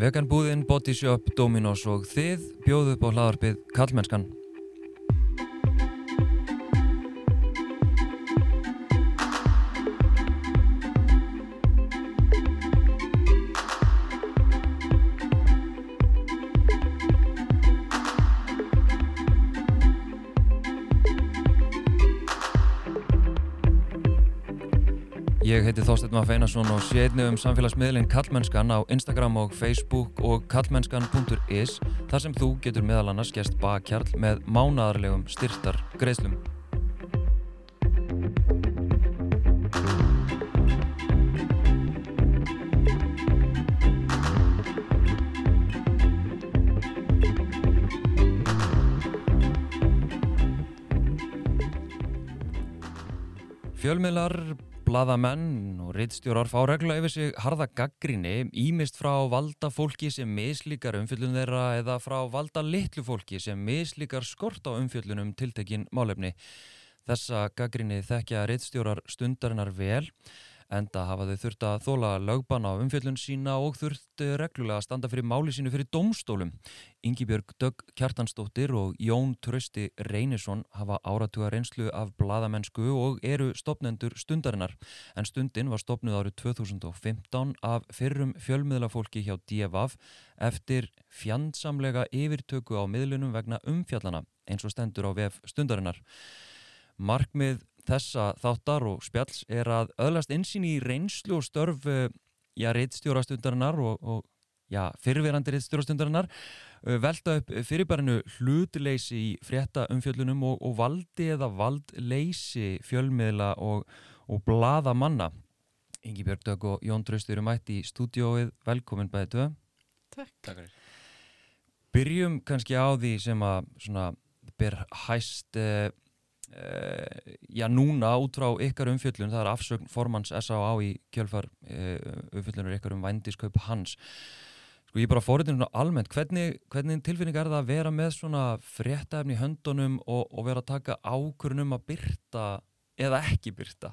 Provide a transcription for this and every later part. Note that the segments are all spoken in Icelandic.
Veganbúðin, Bodyshop, Dominos og þið bjóðu upp á hlaðarpið Kallmennskan. Þorstein Maff Einarsson og sé einnig um samfélagsmiðlinn Kallmennskan á Instagram og Facebook og kallmennskan.is þar sem þú getur meðal annars gæst bakkjarl með mánadarlegum styrtar greiðslum. Fjölmiðlar, bladamenn og reittstjórar fá regla yfir sig harða gaggrinni, ímist frá valda fólki sem mislíkar umfjöllun þeirra eða frá valda litlu fólki sem mislíkar skort á umfjöllunum tiltekin málefni. Þessa gaggrinni þekkja reittstjórar stundarinnar vel enda hafa þau þurft að þóla lögban á umfjöllun sína og þurft reglulega að standa fyrir máli sínu fyrir domstólum. Yngibjörg Dögg Kjartansdóttir og Jón Trösti Reynisson hafa áratuga reynslu af bladamennsku og eru stopnendur stundarinnar. En stundin var stopnuð árið 2015 af fyrrum fjölmiðlafólki hjá DFF eftir fjandsamlega yfirtöku á miðlunum vegna umfjallana eins og stendur á VF stundarinnar. Markmið þessa þáttar og spjalls er að öðlast einsýn í reynslu og störf já, reittstjórastundarinnar og, og já, fyrirverandi reittstjórastundarinnar velta upp fyrirbærinu hlutleysi í frétta umfjöllunum og, og valdi eða valdleysi fjölmiðla og, og blada manna Ingi Björgdögg og Jón Tröst eru mætt í stúdióið, velkomin bæðið tvö. Takk. Takk Byrjum kannski á því sem að svona, ber hæst eh, Uh, já núna út frá ykkar umfjöllun það er afsögn formans S.A.A. í kjölfar uh, umfjöllunur ykkar um vændiskaup hans. Sko ég bara fóriðin svona almennt. Hvernig, hvernig tilfinning er það að vera með svona fréttaefni í höndunum og, og vera að taka ákvörnum að byrta eða ekki byrta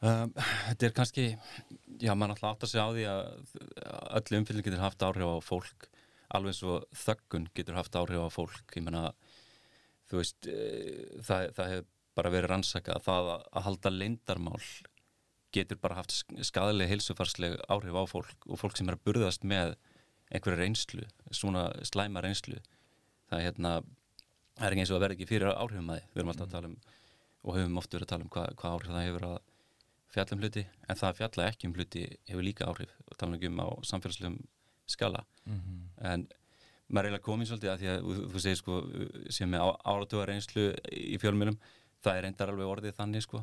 um, Þetta er kannski já mann alltaf átt að segja á því að öll umfjöllun getur haft áhrif á fólk. Alveg eins og þöggun getur haft áhrif á fólk. Ég menna þú veist uh, það, það hefur bara verið rannsaka að það að halda leindarmál getur bara haft skadalega heilsufarsleg áhrif á fólk og fólk sem er að burðast með einhverja reynslu, svona slæma reynslu. Það er hérna það er ekki eins og að verða ekki fyrir áhrifum að þið við erum alltaf að tala um og höfum oft verið að tala um hvað hva áhrif það hefur að fjalla um hluti en það að fjalla ekki um hluti hefur líka áhrif. Og tala um á samfélagslegum skala. Mm -hmm. en maður er eiginlega komið svolítið að því að þú, segir sko sem er áratuga reynslu í fjölmjölum það er reyndar alveg orðið þannig sko.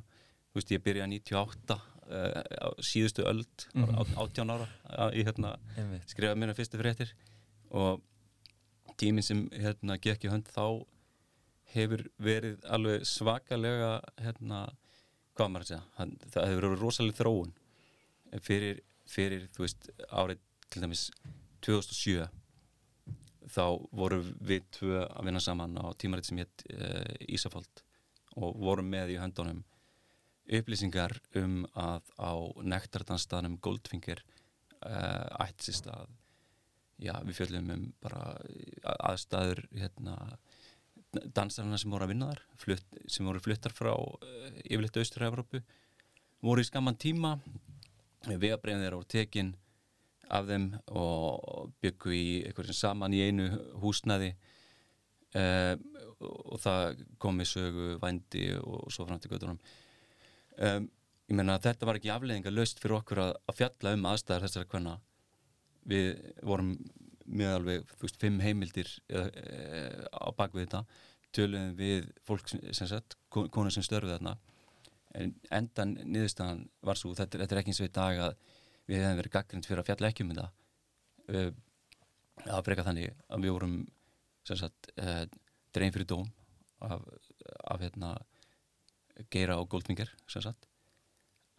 Þú veist ég byrja 98 uh, á síðustu öld mm á, 18 ára ég hérna, skrifaði mér að fyrstu fréttir. Og tíminn sem hérna gekk í hönd þá hefur verið alveg svakalega hérna, hvað maður að segja það hefur verið rosalega þróun fyrir, fyrir þú veist árið til dæmis 2007 þá voru við tvö að vinna saman á tímaritt sem hétt uh, Ísafald og vorum með í höndunum upplýsingar um að á nektardanstaðnum Goldfinger uh, ættsist að já, við fjöldum um bara aðstæður hérna, dansarna sem voru að vinna þar flutt, sem voru fluttar frá uh, yfirleitt Austur-Európu voru í skamman tíma. Breyna þeirra á tekin af þeim og byggu í eitthvað sem saman í einu húsnaði uh, og það komi sögu, vændi og svo fram til göttunum um, ég menna að þetta var ekki afleðinga löst fyrir okkur að, að fjalla um aðstæðar þessara hverna við vorum með alveg, veist, fimm heimildir eða, e, á bakvið þetta. Töluðum við fólk sem sett konur sem störfið þarna. En endan niðurstaðan var svo þetta, þetta er ekki eins og í dag að við hefum verið gaggrind fyrir að fjalla ekki um þetta. Að breyka þannig að við vorum sagt uh, drein fyrir dóm af, af hérna Geira og Goldfinger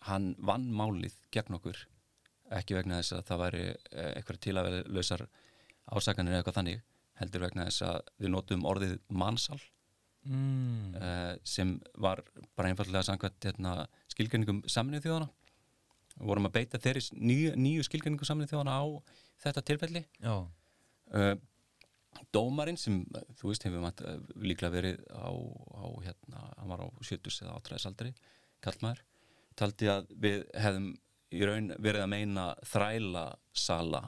hann vann málið gegn okkur ekki vegna þess að það væri eh, eitthvað tilaverðlausar ásakanir eða eitthvað þannig heldur vegna þess að við notum orðið mannsal mm. uh, sem var bara einfallega samkvæmt hérna, skilgjörningum saminnið þjóðana við vorum að beita þeirri nýju, nýju skilgreiningu samlið þjóðana á þetta tilfelli. Uh, dómarinn sem þú veist hefur maður uh, líklega verið á, á hérna, hann var á 70 eða átræðisaldri, kallmaður taldi að við hefðum í raun verið að meina þræla sala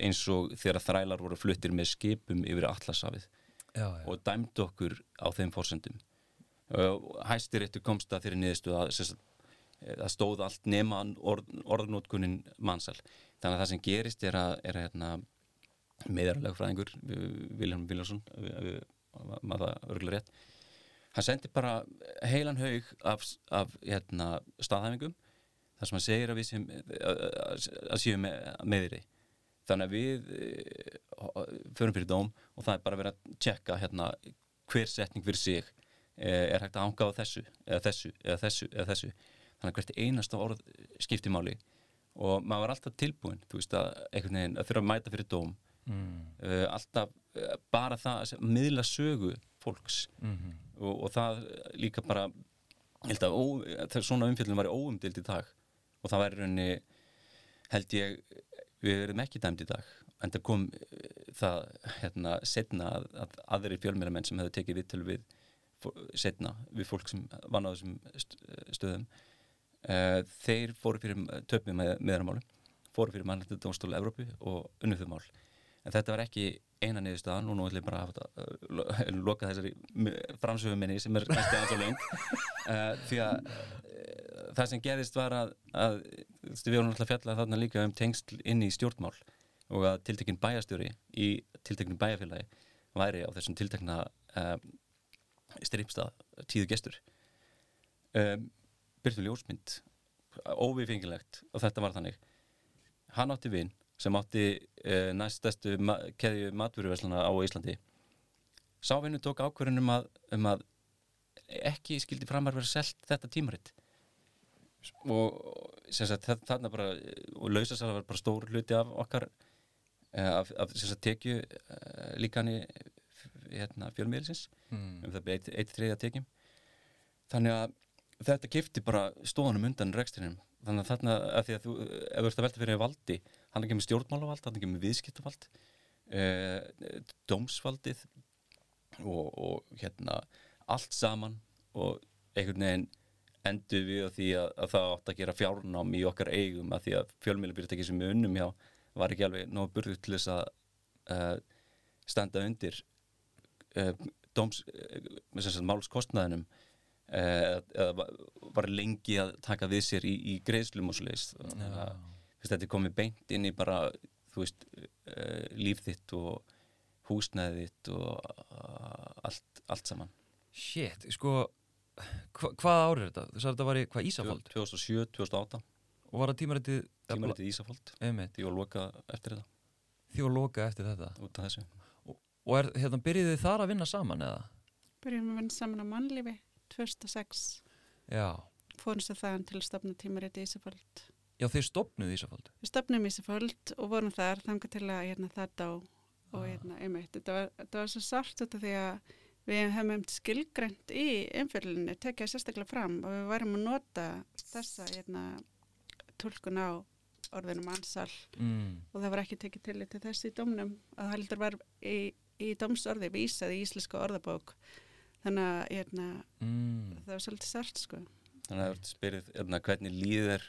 eins og þegar þrælar voru fluttir með skipum yfir allasafið og dæmdu okkur á þeim fórsendum uh, hæstiréttur komst að þeirri niðurstu að það stóð allt nema orð, orðnótkunin mannsal þannig að það sem gerist er að, er að hérna, meðarlegfræðingur Vilhelm Viljarsson maður það örgulega rétt. Hann sendi bara heilan haug af, af hérna, staðhæfingum þar sem hann segir að við sem að, að séum með, með því þannig að við eh, förum fyrir dóm og það er bara verið að tjekka hérna, hver setning fyrir sig eh, er hægt að hanga á þessu eða þessu, eða þessu, eða þessu. Þannig að hvert einasta orð skipti máli. Og maður var alltaf tilbúin þú veist að einhvern veginn að þurfa að mæta fyrir dóm Mm. uh, alltaf uh, bara það að miðla sögu fólks. Mm og, og það líka bara held að ó, svona umfjöldun var óumdild í dag og það var í rauninni held ég við erum ekki dæmd í dag. En það kom uh, það hérna setna að, að aðri fjölmjöramenn sem hefðu tekið viðtöl við setna við fólk sem vann á þessum st- stöðum uh, þeir fóru fyrir töfni með meðramálum fóru fyrir mannlættu dómstól Evrópu og unnið þau mál en þetta var ekki eina niðurstaðan og nú ætlum ég bara að uh, lo- loka þessari framsöfum minni sem er næstu aðeins og lengt uh, því að uh, það sem gerðist var að, að við vorum alltaf fjallað þarna líka um tengsl inn í stjórnmál og að tiltekinn bæjastjóri í tiltekinn bæjafélagi væri á þessum tiltekna uh, stripstað tíðu gestur. Um, byrtu ljósmynd óviðfengilegt og þetta var þannig. Hann átti vinn sem átti uh, næstæstu ma keðju matvöruverslana á Íslandi. Sá vinnu tók ákvörðun um um að ekki skildi framar vera selt þetta tímaritt og sagt þa- þarna bara og lausasala var bara stór hluti af okkar eh, af, af sagt tekju uh, líkani hérna, fjölmiðlisins Mm. um það eitt, eitt þriðja tekjum. Þannig að þetta kipti bara stóðanum undan rekstrinum. Þannig að þarna að því að þú ef þú ert að velta fyrir valdi hann er ekki með stjórnmálavald, hann er ekki með viðskiptavald eh, dómsvaldið og, og hérna allt saman og einhvern veginn endur við því að, að það átt að gera fjárnám í okkar eigum að því að fjölmjölubyrjtæki sem við unnum hjá var ekki alveg nóg burður til þess að uh, standa undir uh, dóms, uh, málskostnaðinum uh, eða va- var lengi að taka við sér í, í greiðslum og svo leiðist þetta er komið beint inn í bara þú veist, uh, líf þitt og húsnæði þitt og uh, allt, allt saman. Shit, sko hva, hvað árið er þetta? Þú sagði þetta var í hvað Ísafald 2007, 2008 og var það tímaritið tímaritið Ísafald því var loka eftir þetta. Því að loka eftir þetta? Út af þessu. Og er, hérna, byrjuðu þið þar að vinna saman eða? Byrjum að vinna saman á mannlífi 2006 Já, fórum svo þaðan til að stopna tímarit í Ísaföld. Já þið stopnuðu Ísafald Við stopnum í Ísaföld og vorum þar þangað til að hérna, það dó og Ah. hérna, einmitt, þetta var, þetta var svo sart út af því að við hefum um skilgreint í umfjörlunni, tekið sérstaklega fram og við værum að nota þessa hérna, tólkun á orðinu mannsal mm. og það var ekki tekið til til þess í domnum að heldur var í, í domsorði vísað í íslenska orðabók þannig að hérna, Mm. það var svolítið sart sko. þannig að það er spyrið hérna, hvernig líður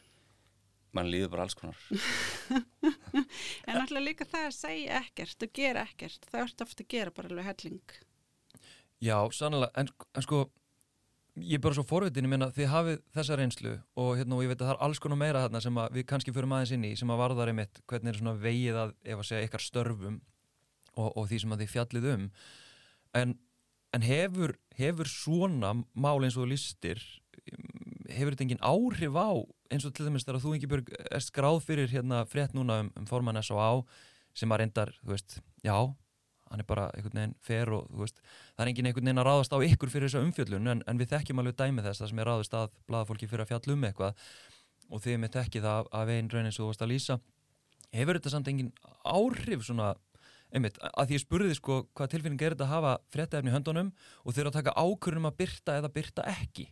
mann líður bara alls konar En náttúrulega líka það að segja ekkert og gera ekkert, það ert ofta að gera bara alveg helling. Já, sannlega, en, en sko ég er bara svo forvitin, ég meina þið hafið þessa reynslu og hérna og ég veit að það er alls konar meira þarna sem að við kannski förum aðeins inn í sem að varðar einmitt hvernig er svona vegið að ef að segja ykkar störfum og, og því sem að þið fjallið um en, en hefur, hefur svona mál eins og listir hefur þetta engin áhrif á eins og til dæmis þegar þú ekki börg er skráð fyrir hérna frétt núna um, um formann S.O.A. sem að reyndar, þú veist, já hann er bara einhvern veginn fer og þú veist það er engin einhvern veginn að ráðast á ykkur fyrir þessa umfjöllun en, en við þekkjum alveg dæmi þess það sem er ráðast að blaðafólki fyrir að fjalla um eitthvað og þið með tekkið það af einn raun eins og þú varst að lýsa hefur þetta samt engin áhrif svona einmitt, að því ég spurði sko hvað tilfinning er þetta að hafa fréttaefni í höndunum og þeir eru að taka ákvörðum að byrta eða byrta ekki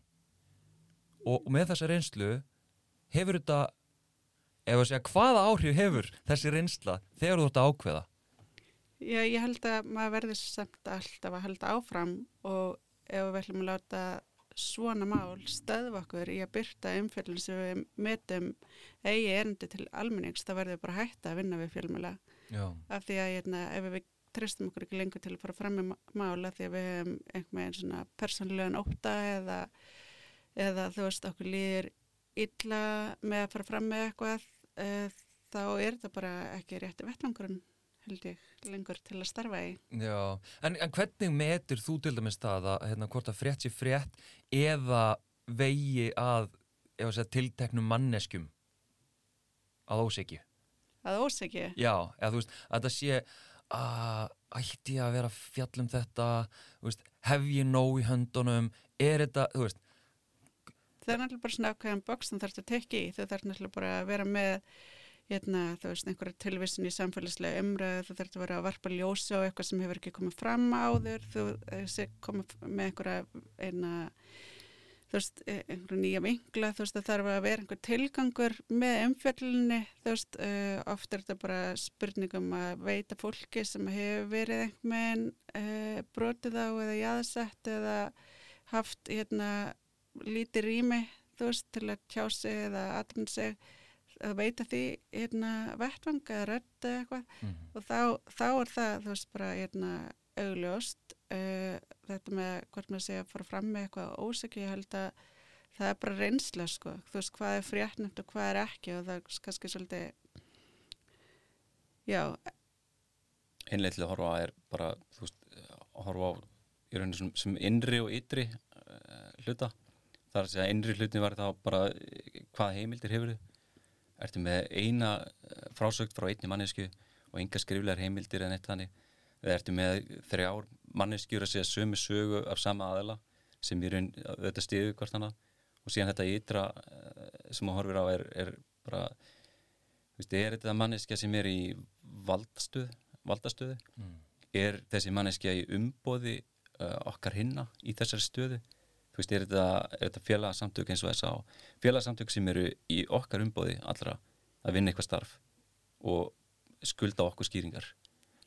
og, og með þessa reynslu hefur þetta ef að segja hvaða áhrif hefur þessi reynsla þegar þú ert að ákveða? Já, ég held að maður verður samt alltaf að halda áfram og ef við ætlum að láta svona mál stöðva okkur í að byrta umfjöldin sem við metum eigi erindi til almennings, þá verður við bara hætta að vinna við fjölmjöla af því að hérna, ef við tristum okkur ekki lengur til að fara fram með mála því að við hefum einhvern veginn svona persónulegan óta eða, eða þú veist okkur líður illa með að fara fram með eitthvað e, þá er þetta bara ekki rétti vettvangurinn held ég lengur til að starfa í. Já. En, en hvernig metur þú til dæmis það að hérna, hvort að frétt sé frétt eða vegi að segja, tilteknum manneskjum að ósegju? Að ósegju? Já, eða þú veist, að það sé að ætti að vera að fjalla um þetta, veist, hef ég nóg í höndunum, er þetta, þú veist, Það er náttúrulega bara svona ákveðan boks sem þarfst að tekja í. Þau þarf náttúrulega bara að vera með hérna, þú veist, einhverja tilvísin í samfélagslega umræðu, þú þarf að vera að varpa ljósa á eitthvað sem hefur ekki komið fram áður, þú komið með einhverja eina, þú veist, e, einhverja nýja vingla, þú veist, það þarf að vera einhver tilgangur með umfjöllinni, þú veist, uh, oft er þetta bara spurningum að veita fólki sem hefur verið einhvern veginn uh, brotið á eða jáðsett eða haft, hérna, lítið rými þú veist til að tjá sig eða aðrun sig að veita því hérna vettvang eða rödd eða eitthvað. Mm. og þá, þá er það þú veist bara hérna augljóst uh, þetta með hvort maður sé að fara fram með eitthvað ósækju ég held að það er bara reynsla sko. Þú veist hvað er fréttnæmt og hvað er ekki og það er kannski svolítið já. Einlega til að horfa er bara þú veist, að horfa á í rauninu sem, sem innri og ytri uh, hluta þar að segja innri hlutin var þá bara eh, hvað heimildir hefur ertu með eina eh, frásögt frá einni mannesku og enga skriflegar heimildir en eitt þannig? Eða ertu með þrjár manneskjur að segja sömu sögu af sama aðela sem í raun þetta stiðu hvort hana og síðan þetta ytra uh, sem að horfir á er, er bara veist, er þetta manneskja sem er í valdastöð valdastöðu? Mm. er þessi manneskja í umboði uh, okkar hinna í þessari stöðu þú veist, er þetta, þetta félagsamtök eins og þess að félagsamtök sem eru í okkar umboði allra að vinna eitthvað starf og skulda okkur skýringar.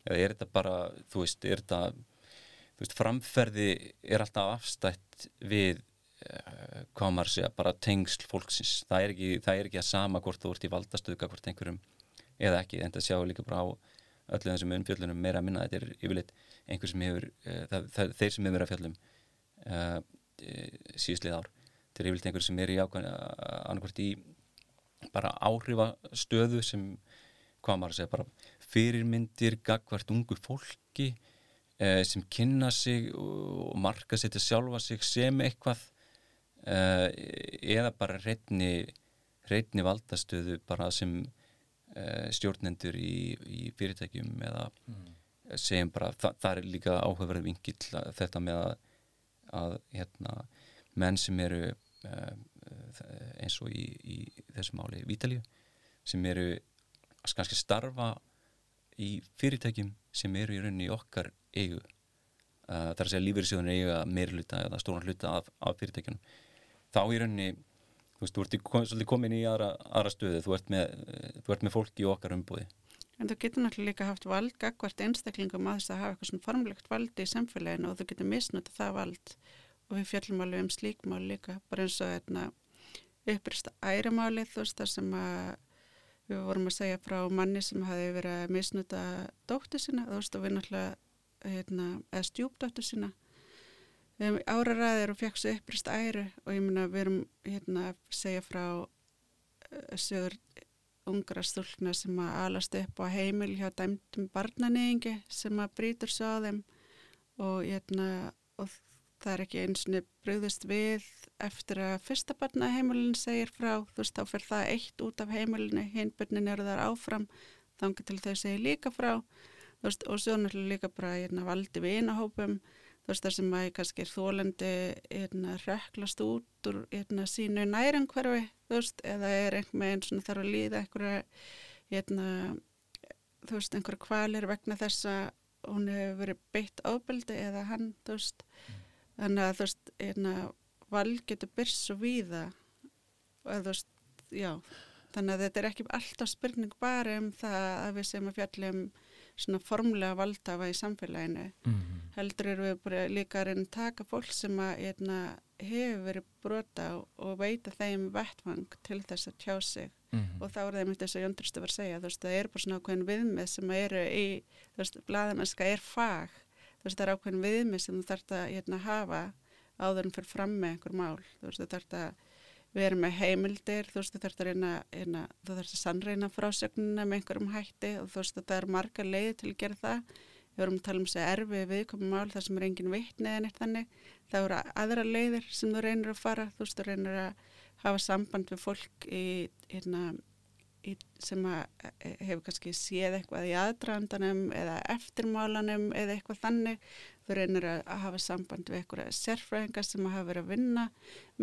Eða er þetta bara, þú veist, er þetta þú veist, framferði er alltaf afstætt við uh, hvað maður segja, bara tengsl fólksins, það er ekki, það er ekki að sama hvort þú ert í valdastöðuga hvort einhverjum eða ekki, en það sjáum við líka bara á öllu þessum umfjöllunum meira að minna. Þetta er yfirleitt einhver sem hefur uh, það, það, þeir sem hefur að fjallum uh, síðslið ár þetta er yfirleitt einhver sem er í ákvæmlega annarkvært í bara áhrifastöðu sem hvað maður að segja, bara fyrirmyndir gagvart ungu fólki uh, sem kynna sig og, marka setja sjálfa sig sem eitthvað uh, eða bara reyni reyni valdastöðu bara sem uh, stjórnendur í, í fyrirtækjum eða Mm. segjum bara, þa það er líka áhugaverð vingill þetta með að, að hérna, menn sem eru uh, eins og í, í þessu máli Vítalíu sem eru kannski starfa í fyrirtækjum sem eru í rauninni okkar eigu uh, þar að segja lífeyrisjóðun eiga meir hluta eða stóran hluta af, af fyrirtækjunum þá í rauninni þú veist, þú ert kom, svolítið komin í aðra, aðra stöðu. Þú ert, með, þú ert með fólki í okkar umbúði En þú getur náttúrulega líka haft vald gagvart einstaklingum að þess að hafa eitthvað svona formlegt valdi í samfélaginu og þú getur misnöta það vald. Og við fjöllum alveg um slíkmál líka bara eins og hérna, upprist æramáli þú veist það sem að við vorum að segja frá manni sem hafi verið að misnöta dóttu sína þú veist og við náttúrulega hérna, eða stjúpdóttu sína. Um, áraræðir og fekk svo upprist æru og ég meina við erum hérna að segja frá uh, sögur ungra stúlna sem að alast upp á heimil hjá dæmtum barnaneyingi sem að brýtur svo á þeim. Og, hérna, og það er ekki eins og brúðist við eftir að fyrsta barnaheimilin segir frá, þú veist, þá fer það eitt út af heimilinu, hinbörnin eru þar áfram þangar til þau segir líka frá. Veist, og svo náttúrulega líka bara hérna, valdi vinahópum þú veist það sem að kannski er þólandi hérna, röklast út úr hérna, sínu nærangverfi þú veist, eða er einhver meginn svona þarf að líða einhverja hérna, þú veist, einhverja kvalir vegna þess að hún hefur verið beitt ábeldi eða hann, þú veist. Þannig að þú veist, hérna val getur byrst svo víða og þú veist, já. Þannig að þetta er ekki alltaf spurning bara um það að við sem að fjallum svona formlega valdafa í samfélaginu Mhm. heldur erum við bara líka að reyna að taka fólk sem að hérna, hefur verið brota og veita þeim vettvang til þess að tjá sig Mhm. og þá er það einmitt þess að Jóndristu var að segja þú veist, það er bara svona ákveðin viðmið sem eru í, þú veist, blaðamennska er fag þú veist, það er ákveðin viðmið sem þú þarft að hérna, hafa áður en fyrir fram með einhver mál þú veist, þú þarft að vera með heimildir, þú veist, þú þarft að reyna, reyna þú þarft að sannreina frásögnuna með einhverjum hætti og þú veist, það er marga leiði til að gera það. Við vorum að tala um þess að erfi viðkomum mál þar sem er engin vitni eða neitt þannig. Það voru aðra leiðir sem þú reynir að fara þú veist, þú reynir að hafa samband við fólk í, hérna, í, sem að e, hefur kannski séð eitthvað í aðdragandanum eða eftirmálanum eða eitthvað þannig reynir að, að hafa samband við eitthvað sérfræðingar sem hafa verið að vinna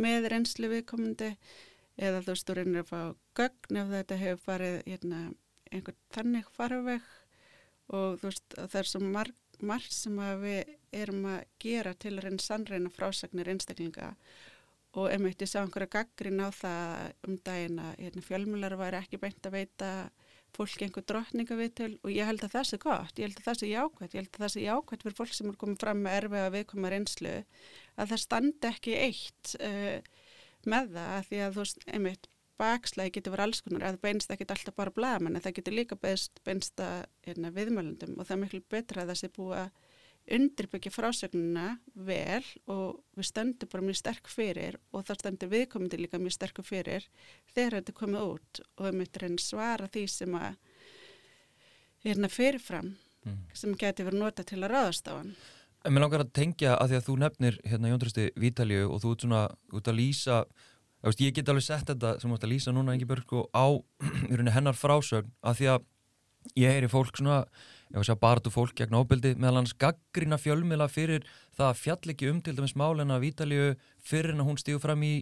með reynslu viðkomandi eða þú veist, þú reynir að fá gögn ef þetta hefur farið hérna, einhvern þannig farveg og þú veist, það er svo marg, margt sem við erum að gera til að reyna sannreina frásagnir einstaklinga og einmitt ég sá einhverja gaggrin á það um daginn að hérna, fjölmjölar var ekki beint að veita fólki einhver drottninga við til og ég held að það sé gott, ég held að það sé jákvæmt, ég held að það sé jákvæmt fyrir fólk sem er komið fram með erfiða viðkoma reynslu að það standi ekki eitt uh, með það að því að þú veist, einmitt bakslægi getur verið alls konar, að það beinst ekki alltaf bara blaðamenn, en það getur líka beinst, beinst að hérna, viðmælundum og það er miklu betra að það sé búið að undirbyggja frásögnuna vel og við stöndum bara mjög sterk fyrir og það stendur viðkomandi líka mjög sterkur fyrir þegar þetta er komið út og við myndir henni svara því sem að hérna fyrirfram Mm. sem geti verið nota til að ráðast á hann. En mér langar að tengja að því að þú nefnir hérna Jóndristi Vítalíu og þú ert svona út að lýsa veist, ég get alveg sett þetta sem þú ert að lýsa núna Ingi Björg sko, á í hennar frásögn að því að ég heyri fólk svona ég var að barðu fólk gegn óbyldi meðal hans gaggrina fjölmila fyrir það að fjall ekki um til dæmis málena Vítalíu fyrir en að hún stígu fram í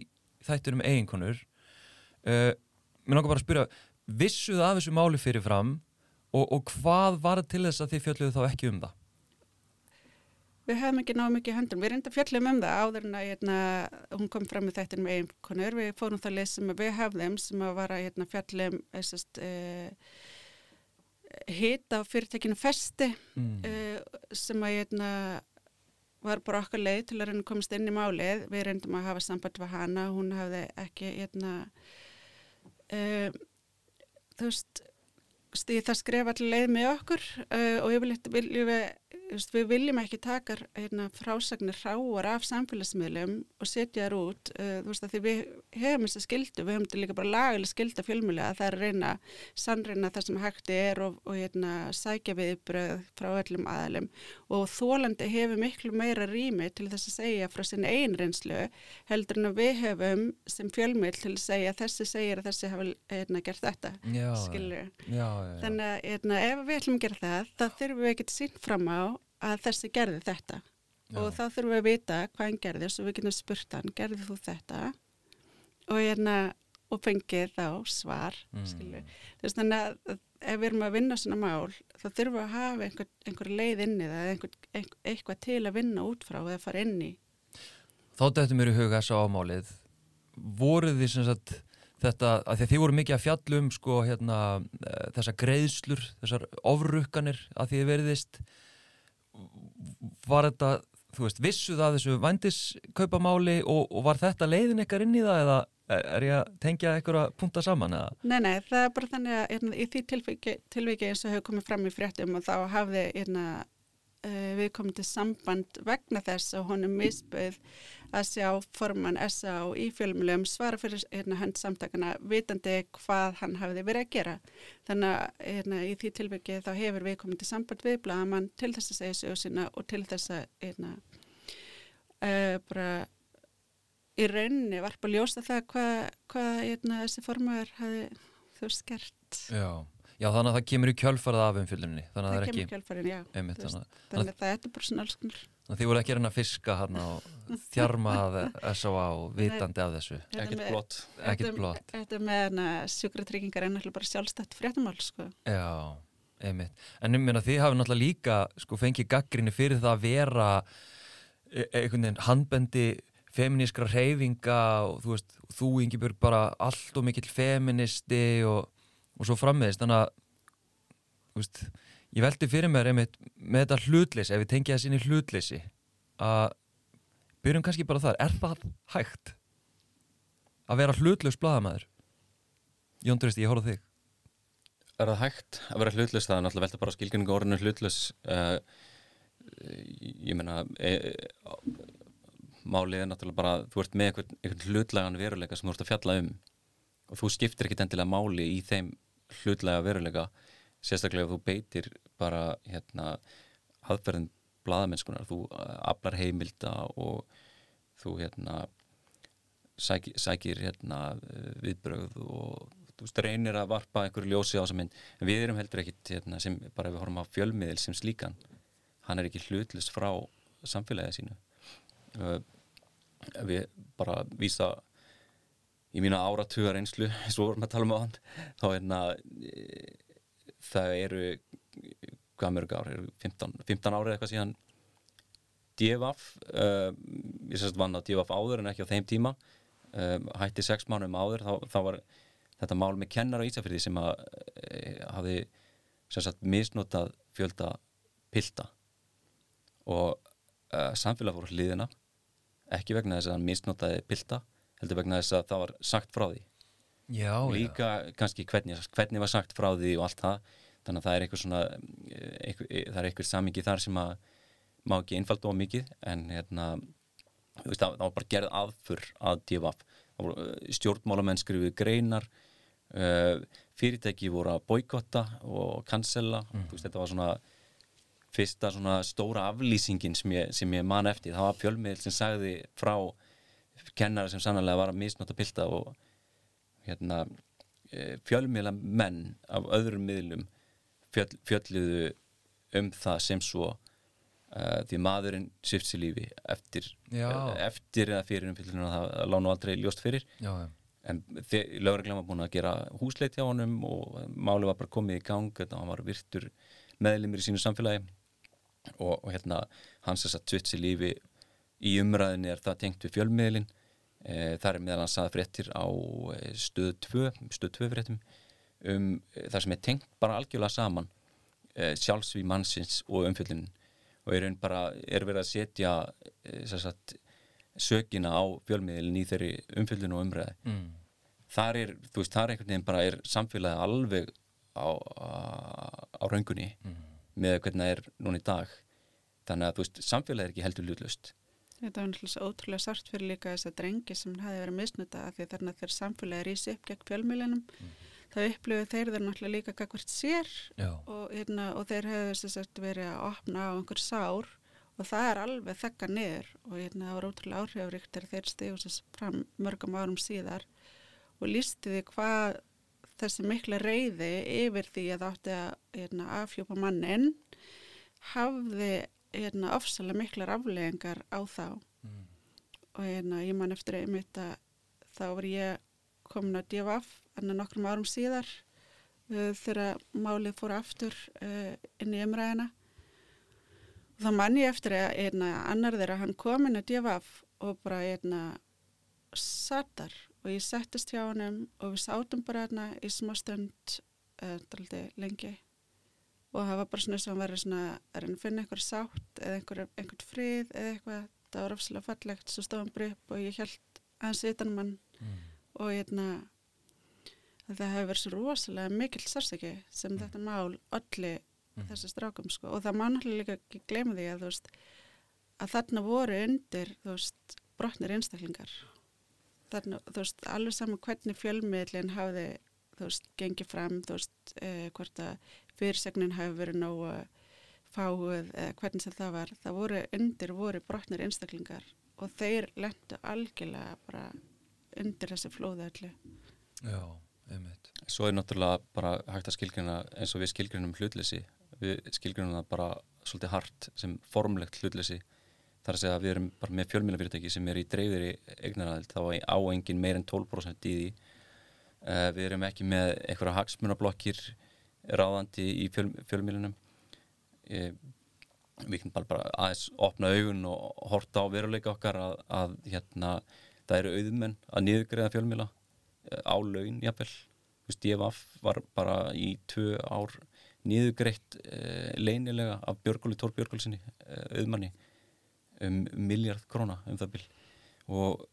þættur um eiginkonur uh, mér langar bara að spyrja vissuð af þessu máli fyrir fram og, og hvað var til þess að þið fjölluðu þá ekki um það? Við hefum ekki náðu mikið í höndum. Við reyndum fjallum um það áður en að hérna, hún kom fram með þetta með einkonur. Við fórum það leið sem við hefðum sem að vara hérna, fjallum uh, hita á fyrirtekinu festi Mm. uh, sem að hérna, var bara okkar leið til að reyna að komast inn í málið. Við reyndum að hafa samband við hana. Hún hafði ekki hérna, uh, þú veist, það skrifa allir leið með okkur uh, og yfirleitt viljum við, just, við viljum ekki taka hérna, frásagnir ráar af samfélagsmiðlum og setja þær út uh, þú veist að því við hefum þess að skildu við hefum þetta líka bara lagalega skilda fjölmjöla að það er að reyna, sannreina það sem hægt er og, og hérna, sækja viðbröð frá öllum aðalum og þólandi hefur miklu meira rými til þess að segja frá sinni einn reynslu heldur en að við hefum sem fjölmjöl til að segja þessi segir að þessi hafa hérna, gert þetta Já, já, já. Þannig að hérna, ef við ætlum að gera það, þá þurfum við ekki sínt fram á að þessi gerði þetta. Já. Og þá þurfum við að vita hvað hann gerði, svo við getum spurt hann, gerði þú þetta? Og hérna, og fengið þá svar, Mm. þannig að ef við erum að vinna svona mál, þá þurfum við að hafa einhver, einhver leið inn í það, eða einhver, einhver, eitthvað til að vinna út frá eða fara inn í. Þá dættum mér í huga þess að ámálið voruð þið sem sagt þetta, að því að þið voru mikið að fjallum sko hérna eh, þessar greiðslur, þessar ofrukkanir að því þið veriðist var þetta, þú veist, vissuð að þessu vændiskaupamáli og, og var þetta leiðin ykkar inn í það eða er, ég að tengja ykkur að punta saman eða? Nei, nei, það er bara þannig að hérna, í því tilviki, tilviki eins og hefur komið fram í fréttum og þá hafði hérna, uh, við komið til samband vegna þess að honum misböð að sjá formann SA í fjölmjölum svara fyrir hérna, hönd samtakana vitandi hvað hann hafði verið að gera. Þannig að hérna, í því tilviki þá hefur við komið til samband við blagamann til þess að segja sögur sína og til þess að hérna, uh, bara í rauninni varpa ljósta það hvað, hvað hérna, þessi formaður hafi þú gert. Já. Já, þannig að það kemur í kjölfarið af að það Það kemur ekki kjálfærin, já. einmitt, veist, þannig, að- Þannig að það er bara svona alls konar. Þið voru ekki að reyna að fiska hann og þjarma að S.A.A. vitandi af þessu ekkert blott ekkert blott. Þetta með hana, sjúkratryggingar er náttúrulega bara sjálfstætt fréttamál, sko. Já, einmitt. En ég meina þið hafi náttúrulega líka sko fengið gaggrinni fyrir það að vera e- einhvern veginn handbendi feminískra reyfinga og þú veist, þú Ingibjörg bara allt og mikill feministi og, og svo frammiðist, þannig að þú veist, ég veldi fyrir mér einmitt með þetta hlutleysi, ef við tengja þessi inn í hlutleysi að byrjum kannski bara þar, er það hægt að vera hlutlaus blaðamæður Jón Dristi, ég horf á þig. Er það hægt að vera hlutlust? Það er náttúrulega velta bara skilgjöningu orðinu hlutlust uh, ég meina e, málið er náttúrulega bara þú ert með einhvern, einhvern hlutlagan veruleika sem þú ert að fjalla um og þú skiptir ekkit endilega máli í þeim hlutlega veruleika sérstaklega þú beitir bara hérna aðferðin bladamennskunar, þú aflar heimilda og þú hérna sækir, sækir hérna viðbröð og þú veist, reynir að varpa einhverju ljósi á þessa mynd. En við erum heldur ekkit hérna, sem bara við horfum á fjölmiðil sem slíkan hann er ekki hlutlust frá samfélagið sínu. Við bara vísa í mína áratugar einslu svo vorum við að tala um á hann þá er hérna það eru hvað mörg ár, 15, 15 árið eitthvað síðan DFF uh, ég sérst vann á DFF áður en ekki á þeim tíma uh, hætti 6 mánum áður þá, þá var þetta mál með kennar á Ísafjörði sem að e, hafi sérst misnotað fjölda pilda og uh, samfélag fór hliðina ekki vegna þess að hann misnotaði pilda heldur vegna þess að það var sagt frá því Já, líka já. kannski hvernig, hvernig var sagt frá því og allt það þannig að það er eitthvað svona eitthvað, það er eitthvað samingi þar sem að má ekki einfalda of mikið en hérna veist, það, það var bara gerð aðfur að divaf stjórnmálamenn skrifuð greinar uh, fyrirtæki voru að boykotta og cancella mm. veist, þetta var svona fyrsta svona stóra aflýsingin sem ég, sem ég man eftir, það var fjölmiðl sem sagði frá kennara sem sannlega var að misnota pilda og hérna fjölmiðla menn af öðrum miðlum fjöll, fjölluðu um það sem svo uh, því maðurinn sýft sér lífi eftir, uh, eftir eða fyrir umfyllunum að það lána aldrei ljóst fyrir. Já, já. en var búin að gera húsleit hjá honum og máli var bara komið í gang þetta hann var virtur meðlimir í sínu samfélagi. Og, og hérna hans þess að sýft sér lífi í umræðinni er það tengt við fjölmiðlin e, það er meðal hans að fréttir á stöð 2 stöð 2 fréttum um það sem er tengt bara algjörlega saman sjálfsví mannsins og umfjöldin og er bara, er verið að setja sagt, sökina á fjölmiðlin í þeirri umfjöldin og umræði Mm. þar er, þú veist, þar er einhvern veginn bara er samfélagi alveg á, á, raungunni Mm. með hvernig það er núna í dag þannig að þú veist, samfélagi er ekki heldur lutlust Þetta var náttúrulega ótrúlega sart fyrir líka þess að drengi sem hafi verið misnuta af því þarna þegar samfélagi rísi upp gegn fjölmjölinum Mm. þá upplifið þeir þeir náttúrulega líka gagvart sér og, hérna, og þeir hefur verið að opna á einhver sár og það er alveg þekka niður og hérna, það var ótrúlega áhrifaríkt þegar þeir þess fram mörgum árum síðar og lísti því hvað þessi mikla reyði yfir því að átti að hérna, afhjúpa mannin hafði hérna, ofsalega miklar afleðingar á þá. Mm. og hérna, ég man eftir einmitt að þá var ég komin að DFF en nokkrum árum síðar uh, þegar málið fór aftur uh, inn í umræðina og þá man ég eftir að einna, annar þeirra hann kom inn að DFF og bara einna, satar og ég settist hjá hann og við sátum bara hérna í smá stund uh, lengi og það var bara svona sem að vera svona að reyna að finna einhver sátt eða einhver, einhvern frið eða eitthvað, það var ofslega fallegt svo stóðum upp og ég held aðeins utan mann Mm. og hérna að það hefur verið svo rosalega mikill sársaki sem Mm. þetta mál allir Mm. þessi strákum sko og það má náttúrulega líka ekki gleyma því að þú veist að þarna voru undir þú veist brotnir einstaklingar þarna þú veist alveg saman hvernig fjölmiðlinn hafði þú veist gengið fram þú veist eh, hvort að fyrirsegnin hafi verið nógu fáuð eða hvernig sem það var það voru undir voru brotnir einstaklingar og þeir lendu algjörlega bara undir þessi flóði allir Já, einmitt. Svo er náttúrulega bara hægt að skilgrina eins og við skilgrinum hlutleysi. Við skilgrinum það bara svolítið hart sem formlegt hlutleysi. Þar að segja að við erum bara með fjölmjölafyrirtæki sem er í dreifðri eignaraðild þá á engin meir en 12% í því við erum ekki með einhverja hagsmunablokkir ráðandi í fjöl, fjölmjölunum uh, við kan bara, bara aðeins opna augun og horta á veruleika okkar að, að hérna, það eru auðmenn að niðurgreða fjölmila á laun veist, DFF var bara í tvö ár niðurgreitt leynilega af Björgóli Tór Björgólsinni auðmanni um miljard króna um það bil. Og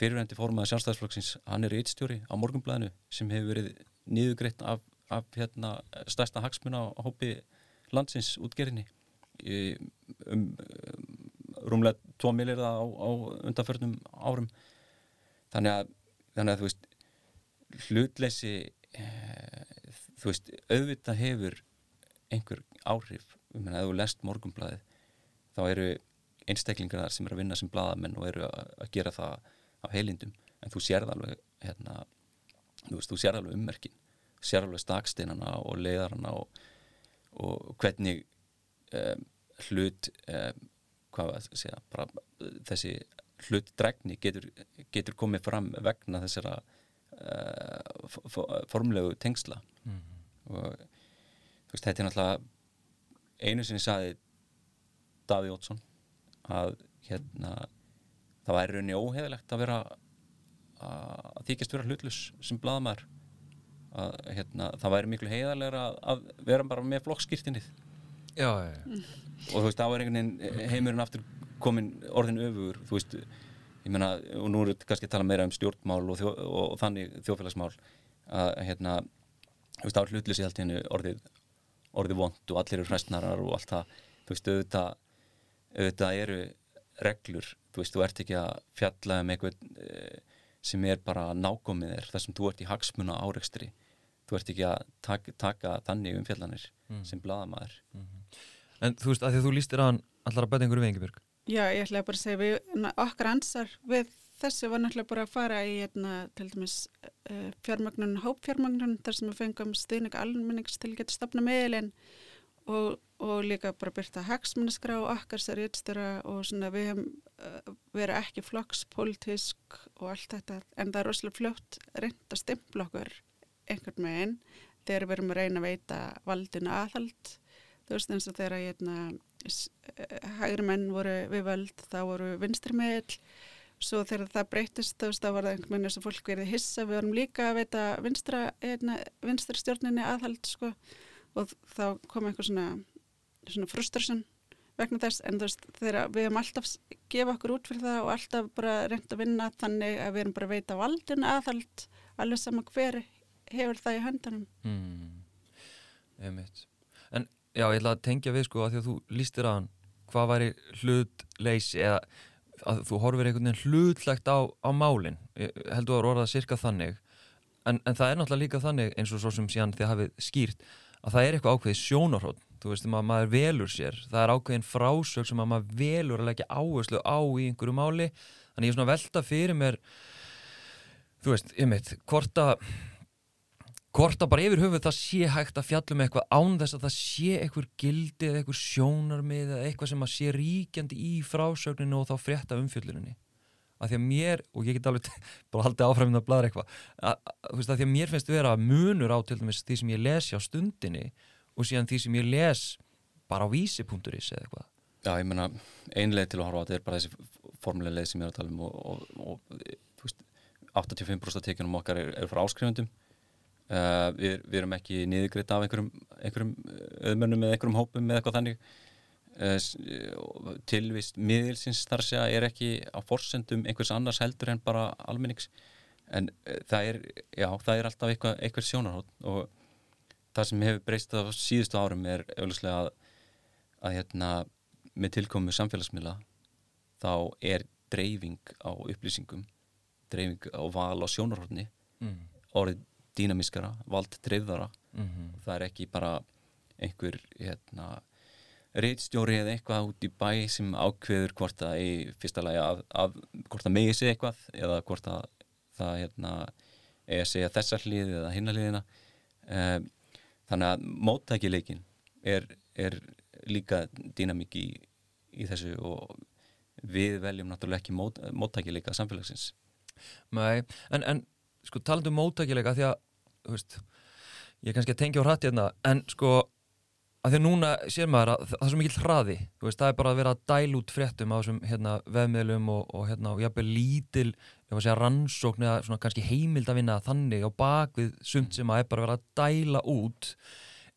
fyrirvændi fórmaði sjálfstæðisflokksins hann er eittstjóri á morgunblæðinu sem hefur verið niðugreitt af, af hérna, stærsta hagsmuna á hópi landsins útgerinni. Um, um rúmlega 2 millir á, á undanförnum árum. Þannig að, þannig að þú veist hlutleysi eh, þú veist, auðvitað hefur einhver áhrif. Um að þú lest morgunblæði þá eru einstaklingar sem eru að vinna sem bladamenn og eru að gera það af heilindum en þú sér alveg hérna, þú veist, þú sér alveg ummerkin sér alveg staksteinana og leiðarana og, og hvernig um, hlut um, hvað segja bara, þessi hlut dregni getur, getur komið fram vegna þessara uh, formlegu tengsla mm -hmm. og veist, þetta er náttúrulega einu sinni saði Daví Ótsson að hérna það væri raunni óheðilegt að vera að þykjast vera hlutlus sem bladamæður að hérna, það væri miklu heiðarlegra að, að vera bara með flokkskýrtinnið já, já, já. og þú veist, þá er einhvern veginn heimurinn aftur komin orðin öfugur þú veist, ég menna og nú er þetta kannski að tala meira um stjórnmál og, þjó, og, og þannig þjóðfélagsmál að hérna, þú veist, þá er hlutlus í allt hennu orðið orðið vond og allir eru hræstnarar og allt það, þú veist, auðvitað auðvitað eru reglur þú veist, þú ert ekki að fjalla um eitthvað uh, sem er bara nákomið þér, þar sem þú ert í hagsmuna áreikstri þú ert ekki að taka, taka þannig um fjallanir mm. sem bladamæður mm -hmm. En þú veist, að því að þú lístir að hann allar að bæta einhverju við Engibjörg Já, ég ætla bara að segja, við, okkar ansar við þessu var náttúrulega bara að fara í hérna, til dæmis uh, fjármagnun, hópfjármagnun, þar sem við fengum stuðning almennings til að geta stopna meðlinn og, og líka bara byrta hagsmunaskrá okkar sér ytstjóra og svona við hefum uh, verið ekki flokkspolítisk og allt þetta en það er rosalega fljótt reynd að stimpla okkur einhvern meginn þegar við erum að reyna að veita valdinu aðhald. Þú veist eins og þegar að hérna, hægri menn voru við völd þá voru vinstri meðl svo þegar það breytist þú veist þá var það einhvern veginn eins og fólk verið hissa. Við varum líka að veita vinstra, hérna, vinstra stjórninni aðhald sko og þá kom eitthvað svona, svona frustration vegna þess en þú veist þegar við hefum alltaf gefa okkur út fyrir það og alltaf bara reynd að vinna þannig að við erum bara að veita valdun aðhald alveg sama hver hefur það í höndanum mm. En já, ég ætla að tengja við sko að því að þú lístir að hann hvað væri hlutleysi eða að þú horfir einhvern veginn hlutlegt á, á málinn, heldur að orða cirka þannig en, en það er náttúrulega líka þannig eins og svo sem síðan þið hafið skýrt að það er eitthvað ákveðið sjónarhótt þú veist, maður, maður velur sér það er ákveðin frásög sem maður velur að leggja áherslu á í einhverju máli. Þannig ég er svona velta fyrir mér þú veist, ég meit hvort að hvort að bara yfir höfuð það sé hægt að fjallum eitthvað án þess að það sé eitthvað gildi eða eitthvað sjónarmið eða eitthvað sem að sé ríkjandi í frásögninu og þá frétta umfjölluninni að því að mér, og ég get alveg bara haldið áfram með að bladra eitthvað að, því að mér finnst vera munur á til dæmis því sem ég lesi á stundinni og síðan því sem ég les bara á vísi.is eða eitthvað. Já, ég menna, einlega til að horfa á þetta er bara þessi formulega leið sem ég er að tala um og, og, og veist 85% af tekjunum okkar eru er frá áskrifundum uh, við, við erum ekki niðugreitt af einhverjum, einhverjum öðmönnum eða einhverjum hópum eða eitthvað þannig tilvist miðilsins þar sé að er ekki á forsendum einhvers annars heldur en bara almennings en eh, það er, já, það er alltaf eitthvað, eitthvað sjónarhótt og það sem hefur breyst á síðustu árum er auðvitslega að, að hérna, með tilkomu samfélagsmiðla þá er dreifing á upplýsingum dreifing á val á sjónarhóttni mm. orðið dýnamiskara, vald dreifðara mm -hmm. það er ekki bara einhver hérna reitstjóri eða eitthvað út í bæ sem ákveður hvort að í fyrsta lagi að, að hvort að megi segja eitthvað eða hvort að það hérna, eigi að segja þessar hlið eða hinna hliðina. Um, þannig að móttækileikin er, er líka dýnamík í, í þessu og við veljum náttúrulega ekki mót, móttækileika samfélagsins. Nei, en, en sko talandu um móttækileika því að, veist ég er kannski að tengja á hrætti hérna, en sko að því að núna sér maður að það er svo mikill hraði veist, það er bara að vera að dæla út fréttum á þessum hérna, veðmiðlum og, og hérna, og jafnvel lítil segja rannsókn eða kannski heimild að vinna þannig á bakvið sumt sem að er bara að vera að dæla út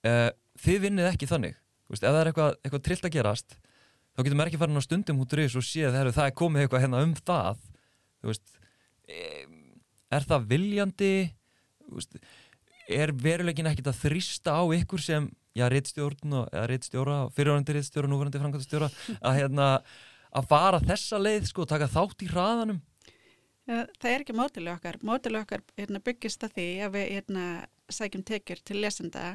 uh, þið vinnið ekki þannig. Veist, ef það er eitthvað, eitthvað trillt að gerast þá getur maður ekki farin á stundum úr þessu og séð að það er komið eitthvað hérna um það. Veist eh, er það viljandi? Er veruleikin ekkit að þrýsta á ykkur sem já, reittstjórn og, eða reittstjóra, fyrirvænandi reittstjóra, núverandi framkvæmstjóra að hérna, að fara þessa leið sko, taka þátt í hraðanum Ja, það er ekki mótileg okkar. Mótileg okkar hérna, byggist að því að við hérna, sækjum tekjur til lesenda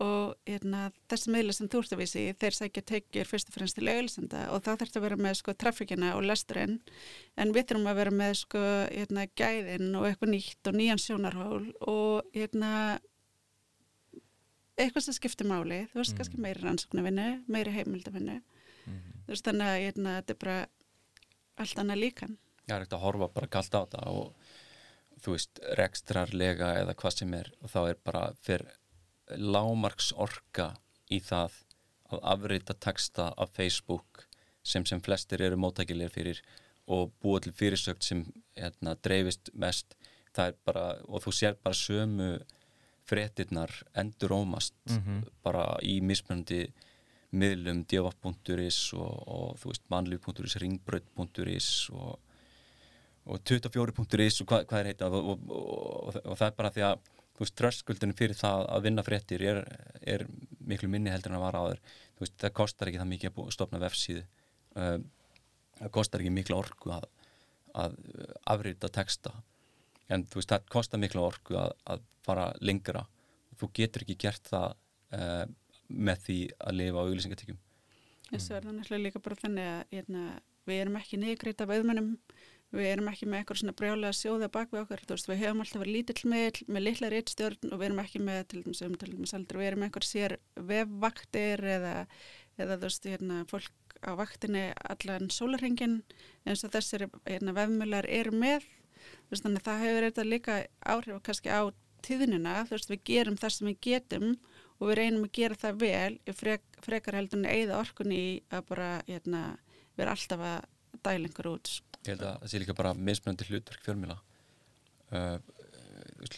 og hérna, þessi miðla sem þú ert að vísi, þeir sækja tekjur fyrst og fremst til auðlisenda og þá þarf það að vera með sko trafíkina og lesturinn en við þurfum að vera með sko hérna, gæðin og eitthvað nýtt og nýjan sjónarhól og hérna eitthvað sem skiptir máli, þú veist, Mhm. kannski meiri rannsóknarvinnu, meiri heimildavinnu þú veist, þannig að hérna, þetta er bara allt annað líkan. Já, að horfa bara kallt á þetta og þú veist, rekstrarlega eða hvað sem er og þá er bara fyrir lámarks orka í það að afrita texta af Facebook sem sem flestir eru móttækilegir fyrir og búa til fyrirsögt sem hérna, dreifist mest. Það er bara, og þú sér bara sömu fréttirnar endur ómast Mhm. bara í mismunandi miðlum djafaf.is og, og þú veist mannlíf.is, ringbröð.is og, og 24.is og hvað, hvað er heita og, og, það er bara því að þú veist, tröskuldunum fyrir það að vinna fréttir er, er miklu minni heldur en að vara áður þú veist, það kostar ekki það mikið að stofna vefsíðu. Um, það kostar ekki miklu orku að, að afrita texta en þú veist, það kostar miklu orku að, að fara lengra. Þú getur ekki gert það uh, með því að lifa á auglýsingatíkjum Þessu er það náttúrulega líka bara þannig að hérna, við erum ekki niðurgreita af auðmennum, við erum ekki með eitthvað svona brjálega sjóða bak við okkur, þú veist, við hefum alltaf verið lítill með, með litla reitstjórn og við erum ekki með, til dæmis, um, aldrei, við erum eitthvað sér vefvaktir eða, eða þú veist, hérna, fólk á vaktinni allan sólarhengin eins og þessir hérna, vefmjölar eru með, veist, þannig að það hefur þetta líka áhrif kannski á tíðnina, þú veist, við gerum það sem við getum og við reynum að gera það vel í frek, frekar heldur en að eigða orkunni í að bara hérna, vera alltaf að dæla einhver út ég held að það sé líka bara mismunandi hlutverk fjölmila uh,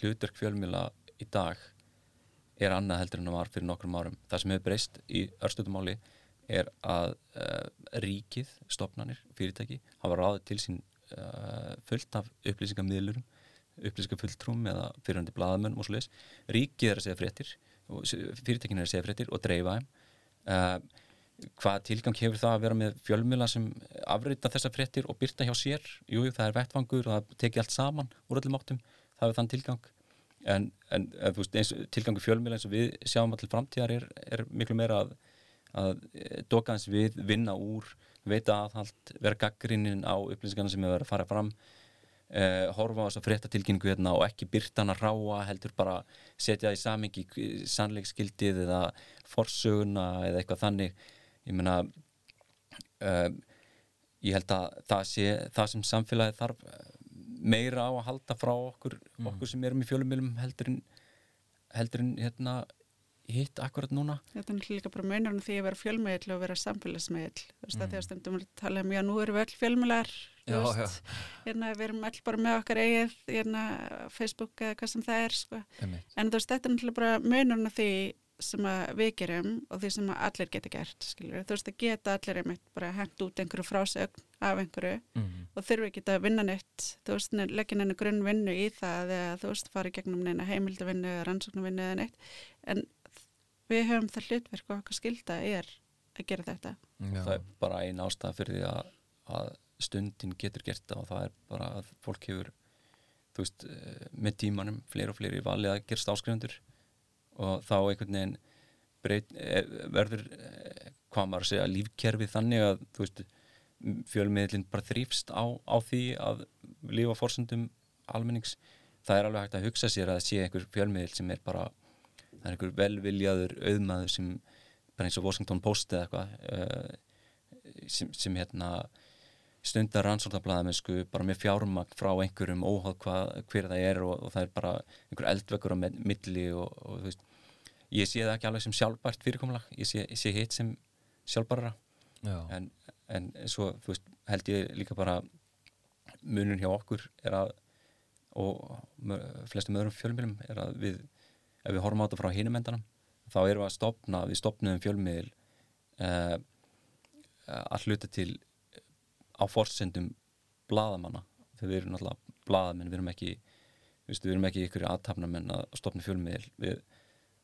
hlutverk fjölmila í dag er annað heldur en það var fyrir nokkrum árum. Það sem hefur breyst í örstutumáli er að uh, ríkið stopnanir, fyrirtæki hafa ráðið til sín uh, fullt af upplýsingamiðlurum upplýsingafulltrúm eða fyrirhandi blaðamenn og svo leis ríkið er að segja fréttir og fyrirtækin er að segja fréttir og dreifa þeim. Uh, hvað tilgang hefur það að vera með fjölmjöla sem afrita þessar fréttir og byrta hjá sér? Jú, það er vettvangur og það teki allt saman úr öllum áttum, það hefur þann tilgang. En, en ef, veist, eins, tilgangu fjölmjöla eins og við sjáum allir framtíðar er, er miklu meira að, að eh, doka eins við, vinna úr veita aðhald, vera gaggrinnin á upplýsingarna sem hefur verið að fara fram uh, horfa á þess að frétta tilkynningu hérna og ekki byrta hana ráa heldur bara setja það í samingi sannleikskildið eða forsöguna eða eitthvað þannig. Ég meina um, ég held að það sé það sem samfélagi þarf eh, meira á að halda frá okkur okkur sem erum í fjölumilum heldur en heldur en hérna hitt akkurat núna Þetta er líka bara munurinn því að vera fjölmiðl og vera samfélagsmiðl. Þú veist, Mm. mm. þegar stundum við tala um, já, nú erum við öll fjölmiðlar, hérna, við erum öll bara með okkar eigið, hérna, Facebook eða hvað sem það er, sko. En þú veist, þetta er náttúrulega bara munurinn því sem að við gerum og því sem að allir geta gert, skilur. Þú veist, að geta allir einmitt bara hengt út einhverju frásögn af einhverju Mhm. og þurfi ekki að vinna neitt, þú veist, leggja neina grunn vinnu í það eða þú veist, fara í gegnum neina heimildavinnu eða rannsóknarvinnu eða neitt. En við höfum það hlutverk og okkar skilda er að gera þetta. Já. það er bara ein ástæða fyrir því að, að stundin getur gert það og það er bara að fólk hefur þú veist, eh, með tímanum fleiri og fleiri valið að gerast áskrifundur og þá einhvern veginn breyt, eh, verður eh, hvað maður að segja, lífkerfið þannig að þú veist, fjölmiðlinn bara þrýfst á, á því að lifa fórsöndum almennings það er alveg hægt að hugsa sér að sé einhver fjölmiðl sem er bara það er einhver velviljaður auðmaður sem bara eins og Washington Post eða eitthvað uh, sem, sem hérna stundar rannsóknarblæðamennsku bara með fjármagn frá einhverjum óháð hvað, hver það er og, og það er bara einhver eldvekkur á milli og, og þú veist ég sé það ekki alveg sem sjálfbært fyrirkomulag ég sé, sé hitt sem sjálfbæra Já, en, en svo veist, held ég líka bara munun hjá okkur er að og flestum öðrum fjölmiðlum er að við, ef við horfum á þetta frá hinum endanum þá erum við að stopna, við stopnum fjölmiðil uh, að hluta til á forsendum blaðamanna. Þegar við erum náttúrulega blaðamenn við erum ekki, viðstu, við erum ekki ykkur aðtapnamenn að stopna fjölmiðil. Við,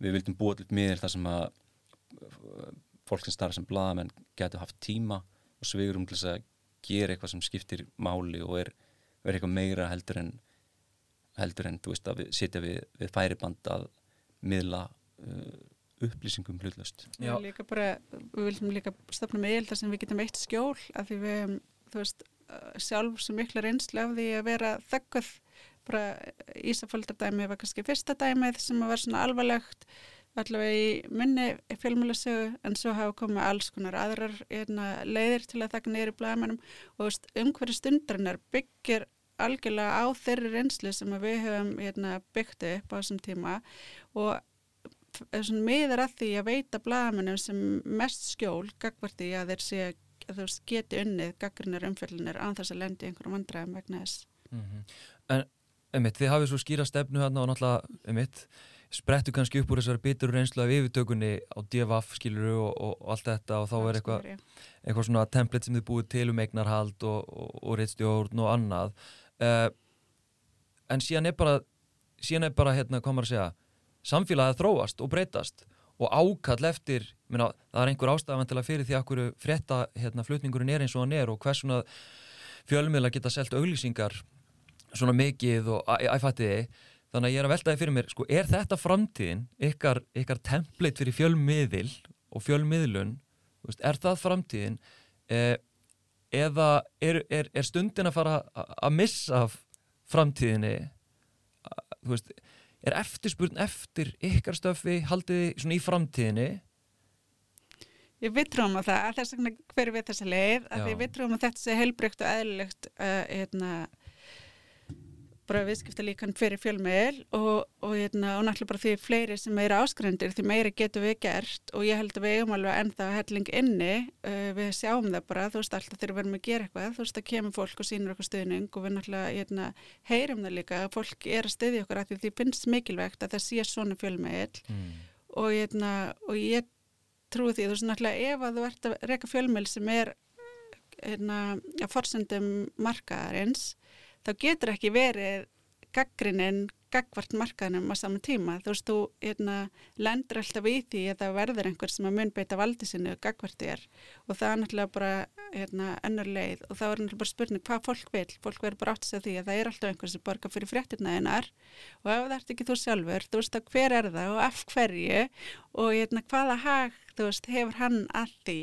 við vildum búa til miðil þar sem að fólk sem starfa sem blaðamenn getur haft tíma og svigurum til þess að gera eitthvað sem skiptir máli og er, er eitthvað meira heldur en heldur en þú veist að við sitja við, við færiband að miðla uh, upplýsingum hlutlust erum líka bara, við viljum líka stopna með þar sem við getum eitt skjól af því við hefum, þú veist, uh, sjálf svo mikla reynslu af því að vera þögguð. Bara Ísaföldardæmi var kannski fyrsta dæmið sem vera svona alvarlegt allavega í minni fjölmjölusögu en svo hafa komið alls konar aðrar einna, leiðir til að þakka neyri blæðamennum og umhverju stundarinnar byggir algjörlega á þeirri reynslu sem við höfum hérna, byggt upp á þessum tíma og miður að því að veita blagamennum sem mest skjól gagvart því að þeir sé að þú geti unnið gaggrinnar umfjöllunar án þess að lendi einhverjum vandræðum vegna þess. Mhm. En, einmitt, þið hafið svo skýra stefnu hérna og náttúrulega, einmitt, sprettu kannski upp úr þessari bitur reynslu af yfirtökunni á DFF, skiluru, og, og, og allt þetta og þá er eitthvað eitthvað svona template sem þið búið til um eignarhald og, og, reittstjórn og annað uh, en síðan er bara síðan er bara hérna, hvað maður að segja samfélagið þróast og breytast og ákall eftir, minna, það er einhver ástæðan fyrir því að hverju frétta hérna, flutningurinn er eins og hann er og hvers svona fjölmiðla geta selt auglýsingar svona mikið og æfættiði þannig að ég er að velta því fyrir mér, sko, er þetta framtíðin ykkar, ykkar template fyrir fjölmiðil og fjölmiðlun veist, er það framtíðin? Eh, eða er, er, er stundin að fara að missa framtíðinni? Þú veist, er eftirspurn eftir ykkar stöfi haldið þið svona í framtíðinni? Ég við trúum á það, þess vegna hver við þessa leið, að við trúum að þetta sé heilbreykt og eðlilegt uh, hérna, bara viðskipta líkan fyrir fjölmiðil og, og, hérna, og náttúrulega bara því fleiri sem eru áskrendir því meiri getum við gert og ég held að við eigum alveg ennþá helling inni, uh, við sjáum það bara, þú veist alltaf þegar við erum að gera eitthvað, þú veist það kemur fólk og sýnur okkur stuðning og við náttúrulega hérna, heyrum það líka að fólk er að stuðja okkur að því því finnst mikilvægt að það sé svona fjölmiðil mm. og, hérna, og ég trúi því, þú veist náttúrulega ef að þú ert að reyka fjölmjöl sem er hérna, að forsendum markaðarins, þá getur ekki verið gaggrinin gagvart markaðinum á saman tíma. Þú veist, þú hérna, lendur alltaf í því að það verður einhver sem að mun beita valdi sinni og gagvart þér. Og það er náttúrulega bara hérna, önnur leið. Og þá er náttúrulega bara spurning hvað fólk vil, fólk verður bara átt að segja því að það er alltaf einhver sem borgar fyrir fréttina einar og ef það ert ekki þú sjálfur, þú veist að hver er það og af hverju? Og hérna, hvaða hag veist, hefur hann að því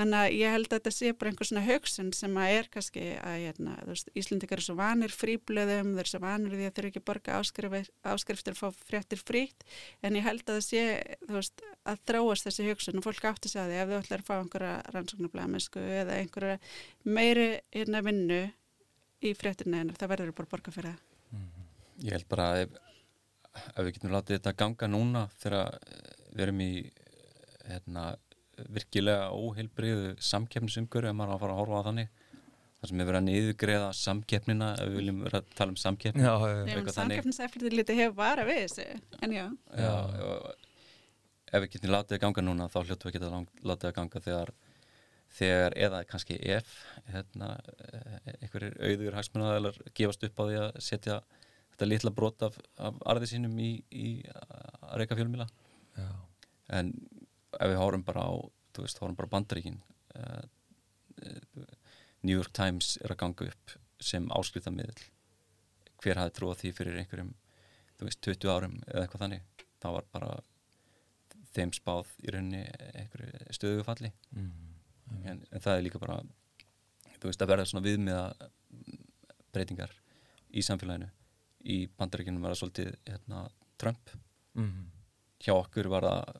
þannig að ég held að þetta sé bara einhver svona hugsun sem að er kannski að hérna, veist, Íslendingar eru svo vanir fríblöðum, þeir eru svo vanir því að þeir ekki borga áskriftir, að fá fréttir frítt, en ég held að það sé veist, að þróast þessi hugsun og fólk átti sig að því ef þú ætlar að fá einhverja rannsóknarblæmisku eða einhverja meiri hérna vinnu í fréttirna en það verður bara borga fyrir það. Ég held bara að ef, ef við getum látið þetta ganga núna þegar við erum í hérna, virkilega óheilbriðu samkeppnisumgöru ef maður á að fara að horfa á þannig. Þar sem við verðum að niðurgreða samkeppnina ef við viljum vera að tala um samkeppni. Samkeppniseflitið lítið hefur vara við þessu, en já. Já, og ef við getum látið það ganga núna þá hljóttum við geta látið það ganga þegar, þegar eða kannski ef hérna, eh, einhverjir auður hagsmunnaðalar gefast upp á því að setja þetta litla brot af, af arði sínum í, í að reyka fjölmila Já. en ef við horfum bara á þú veist, horfum bara á bandaríkin uh, New York Times er að ganga upp sem áskriftammiðl hver hafði trúið því fyrir einhverjum þú veist, 20 árum eða eitthvað þannig? Það var bara þeim spáð í rauninni einhverju stöðugufalli Mm. en, en það er líka bara þú veist, að verða svona viðmiða breytingar í samfélaginu. Í bandaríkinum var það svolítið hérna, Trump. Mm. hjá okkur var það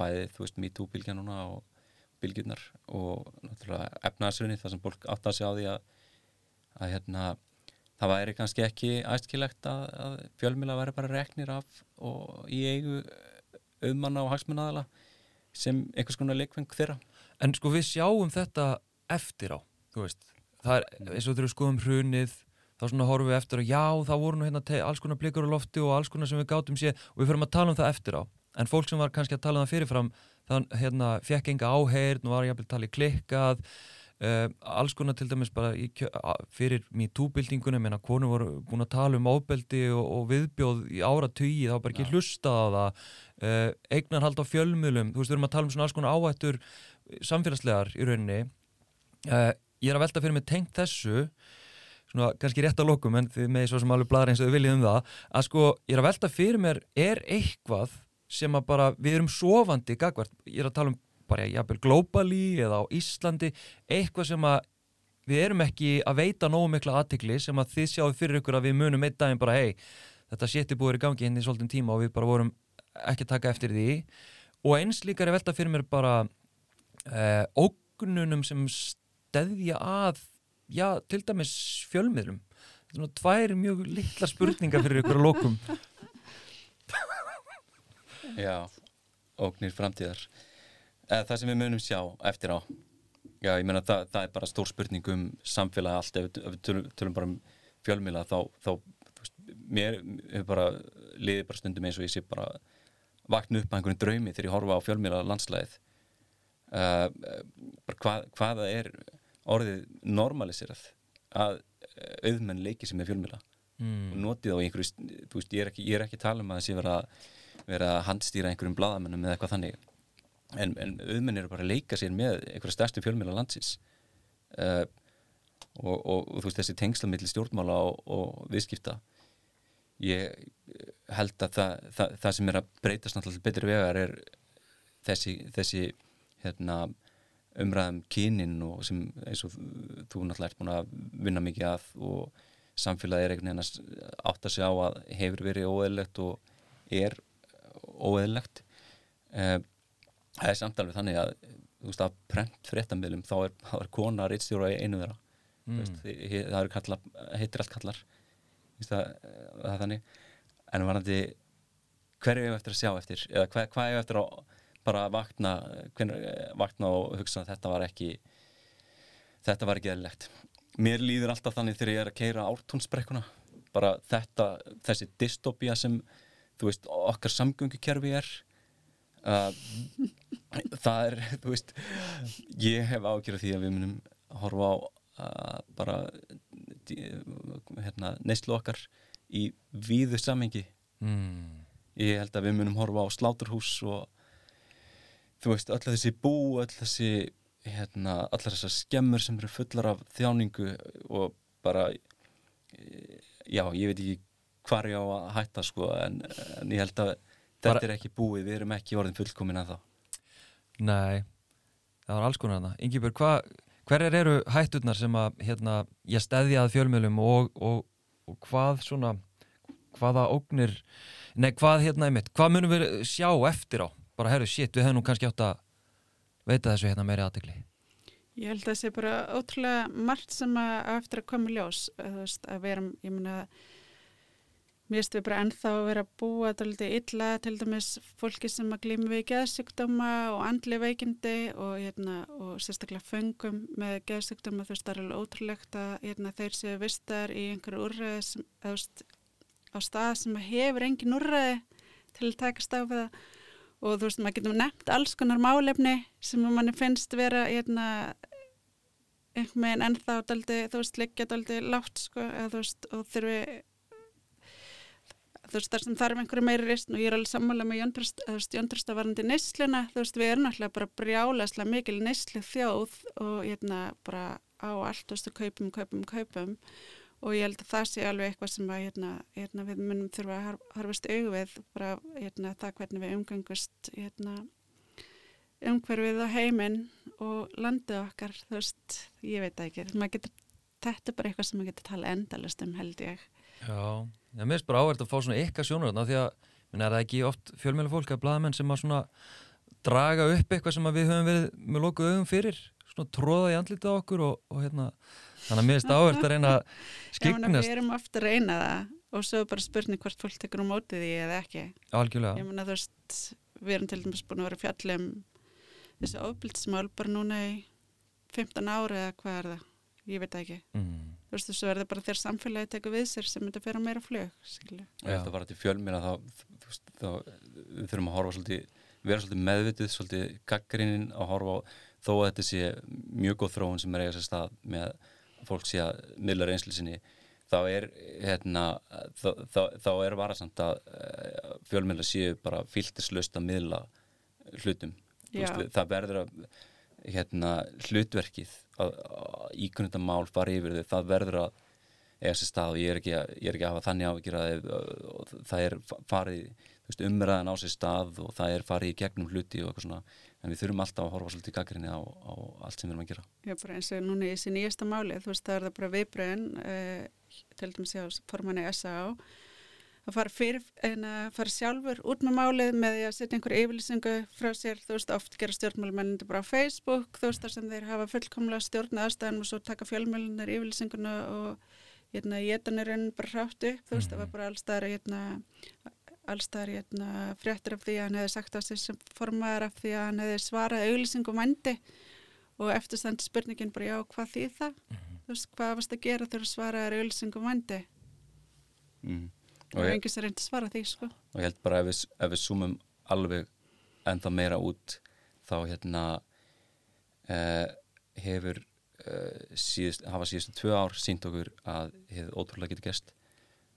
bæði, þú veist, MeToo-bylgjanuna og bylgjurnar og náttúrulega efnaðsrunni þar sem fólk átt að segja á því að, að hérna, það væri kannski ekki æskilegt að, að fjölmjöla væri bara reknir af og í eigu auðmanna og hagsmunnaðala sem einhvers konar leikveng þeirra En sko við sjáum þetta eftir á, þú veist. Það er eins og þegar við skoðum hrunið, þá svona horfum við eftir að já, það voru nú hérna alls konar blikur á lofti og alls konar sem við gátum sé og við fyrir að tala um það eftir á. En fólk sem var kannski að tala um það fyrirfram, þann hérna fekk enga áheyrn og var jafnvel talið klikkað, uh, alls konar til dæmis bara í, fyrir MeToo-byltingunum, en að konur voru búin að tala um ofbeldi og, og viðbjóð í ára tugi, var bara ekki Já. hlustað á það, uh, eignarhald á fjölmjölum, þú veist, við erum að tala um svona alls konar áhættur samfélagslegar í rauninni uh, ég er að velta fyrir mig tengt þessu svona kannski rétt að lokum en með svo sem alveg bladra eins og þið viljið um það að sko ég er að velta fyrir mér er eitthvað sem að bara við erum sofandi gagvart, ég er að tala um bara jafnvel globally eða á Íslandi eitthvað sem að við erum ekki að veita nógu mikla aðtikli sem að þið sjáðu fyrir ykkur að við munum einn daginn bara hei, þetta sétti búið í gangi inn í svolítinn tíma og við bara vorum ekki að taka eftir því. Og eins líka er velta fyrir mér bara uh, ógnunum sem steðja að já, til dæmis fjölmiðlum. Þetta er svona tvær mjög litla spurningar fyrir ykkur að lokum Já, ógnir framtíðar. Eða, Það sem við munum sjá eftir á. Já, ég meina það, það er bara stór spurning um samfélagi allt. Ef, við- tölum, tölum bara um fjölmila þá, þá veist, mér hefur bara liðið bara stundum eins og ég sé bara vakna upp að einhverjum draumi þegar ég horfa á fjölmila landslæðið uh, bara hvað, hvaða er orðið normaliserað að uh, auðmenn leiki sem er fjölmila og mm. notið á einhverju, þú veist, ég er ekki, ég er ekki að tala um að það sé vera, vera að handstýra einhverjum bladamennum eða eitthvað þannig. En, en auðmenn eru bara að leika sér með einhverja stærstu fjölmjöla landsins. Uh, og, og, og þú veist þessi tengsla milli stjórnmála og, og viðskipta. Ég held að það, það, það sem er að breytast náttúrulega betri vegar er þessi, þessi hérna, umræðum kynin og sem eins og þú náttúrulega ert búin að vinna mikið að og samfélagið er einhvern veginn að átta sig á að hefur verið óeðlegt og er óeðlegt uh, það er samt alveg þannig að þú veist að prent fréttamilum þá er, er kona reittstjóra einu þeirra. Mm. veist, það eru kallar, heitir allt kallar. Vist það, það er þannig. En varandi hverju hefur eftir að sjá eftir? Eða hvað, hvað hefur eftir að bara vakna, hvenær, vakna og hugsa að þetta var ekki þetta var ekki eðlilegt. Mér líður alltaf þannig þegar ég er að keira ártúnsbrekkuna. Bara þetta, þessi dystopía sem þú veist, okkar samgöngukerfi er uh, það er, þú veist ég hef ágjörð því að við munum horfa á uh, bara hérna, neyslu okkar í víðu samengi Mm. ég held að við munum horfa á sláturhús og þú veist, öll þessi bú öll þessi, hérna allar þessar skemmur sem eru fullar af þjáningu og bara eh, já, ég veit ekki hvar ég á að hætta sko en, en ég held að þetta Bara- er ekki búið, við erum ekki orðin fullkomin að það Nei, það var alls konar hana Ingibjörg, hva, hverjar eru hætturnar sem að hérna, ég steðja að fjölmjölum og, og, og hvað svona hvaða ógnir nei, hvað hérna einmitt, hvað munum við sjá eftir á? Bara herru, shit, við hefum nú kannski átt að veita þessu hérna meiri aðtekli Ég held að það sé bara ótrúlega margt sem að eftir að koma ljós að, þú veist, að vera, ég meina mér finnst við bara ennþá að vera að búa dálítið illa til dæmis fólki sem að glými við geðsjúkdóma og andli veikindi og, hérna, og sérstaklega föngum með geðsjúkdóma þú veist, það er alveg ótrúlegt að hérna, þeir séu vistar í einhverju úrræði sem, veist, á stað sem hefur engin úrræði til að við það. Og þú veist, maður getur nefnt alls konar málefni sem manni finnst vera hérna einhvern veginn ennþá daldi, þú veist, liggja daldi látt sko, eða þú veist, og þurfi þú veist, þar sem þarf einhverju meiri rist og ég er alveg sammála með Jóntröst, þú veist, Jóntröst að varandi neysluna, þú veist, við erum alltaf bara brjálaslega mikil neyslu þjóð og hérna bara á allt, þú veist, og kaupum, kaupum, kaupum. Og ég held að það sé alveg eitthvað sem að hérna, hérna við munum þurfa að har- harfast augu við bara hérna það hvernig við umgangust hérna umhverfið og heiminn og landið okkar, þú veist, ég veit ekki, þetta er bara eitthvað sem maður getur tala endalast um held ég. Já, ég minnst bara áverð að fá svona ykkar sjónur þarna því að, minn er það ekki oft fjölmjölu fólk að blaðamenn sem að svona draga upp eitthvað sem við höfum verið með lokuð augum fyrir, svona tróða í andlita okkur og, og hérna þannig að mér finnst áhört að reyna að Já, skiknast við erum ofta að reyna það og svo er bara spurning hvort fólk tekur á mótið því eða ekki. algjörlega Ég meina þú veist, við erum til dæmis búin að vera að fjalla um þessi ofbildsmál bara núna í 15 ári eða hvað er það? Ég veit ekki. mm. Þú veist, þessu verður bara þegar samfélagi tekur við sér sem þetta fyrir meira flög, skilju. og ég held að bara til fjölmina þá, þú veist, þá við þurfum að horfa svolítið vera svolítið meðvitið, svolítið gaggrinnin að horfa á þó að þetta sé mjög góð þróun sem er eiga sér stað með að fólk sé að miðla reynslu sinni þá er hérna þá, þá, þá er varasamt að uh, fjölmina séu bara fylgtislaust að miðla hlutum. Veist, það verður að hérna, hlutverkið að, að íkunnita mál fara yfir þau, það verður að eiga sér stað og ég er ekki að, er ekki að hafa þannig áhyggjur að það er fa- farið veist, umræðan á sér stað og það er farið í gegnum hluti og eitthvað svona en við þurfum alltaf að horfa svolítið gaggrinni á, á allt sem við erum að gera Já, bara eins og núna í þessi nýjasta máli, þú veist, það er það bara viðbröðin, uh, til dæmis hjá formanni S.A.A. að fara, fyrir, en að fara sjálfur út með málið með því að setja einhverju yfirlýsingu frá sér, þú veist, oft gera stjórnmálmennindi bara á Facebook, þú veist, þar sem þeir hafa fullkomlega stjórna aðstæðan og svo taka fjölmjölunar yfirlýsinguna og hérna, jétanirinn bara hrátt upp, þú veist, það var bara allstaðar, hérna, allstaðar, hérna, fréttir af því að hann hefði sagt á sig sem formaður af því að hann hefði svarað auglýsingum vendi og eftirstandi spurningin bara já, hvað þýð það? Þú veist, hvað varst að gera þegar þú svaraðir auðlýsingum vandi? mm. Og það er enginn sem reyndi að svara því, sko. og ég held bara ef við, ef við zoomum alveg ennþá meira út þá hérna uh, hefur uh, síðust, hafa síðustu tvö ár sínt okkur að hefur ótrúlega getur gest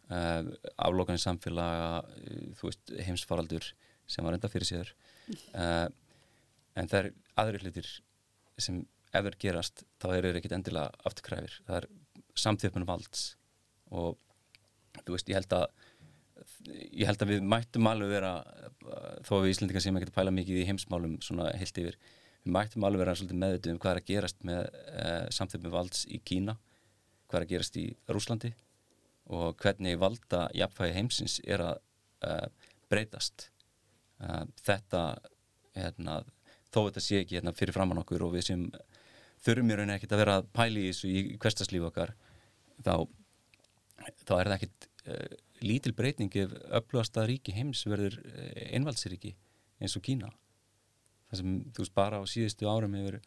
uh, aflókanir samfélaga uh, þú veist, heimsfaraldur sem var enda fyrir síður. Uh, en það er aðri hlutir sem ef þeir gerast þá eru þeir ekkit endilega afturkræfir. Það er samþjöfnum valds og þú veist, ég held að ég held að við mættum alveg vera þó að við Íslandingar sem ekki pæla mikið í heimsmálum svona heilt yfir við mættum alveg vera svolítið meðvitið um hvað er að gerast með uh, samþjöfnum valds í Kína hvað er að gerast í Rúslandi og hvernig valda jafnfæði heimsins er að uh, breytast. Uh, þetta hérna, þó þetta sé ekki hérna, fyrir framann okkur og við sem þurfum í rauninni ekkert að vera að pæla í hverstaslíf okkar þá, þá er það ekkert uh, lítil breyting ef öflugasta ríki heims verður uh, einvaldsríki eins og Kína. Það sem þú veist bara á síðustu árum hefur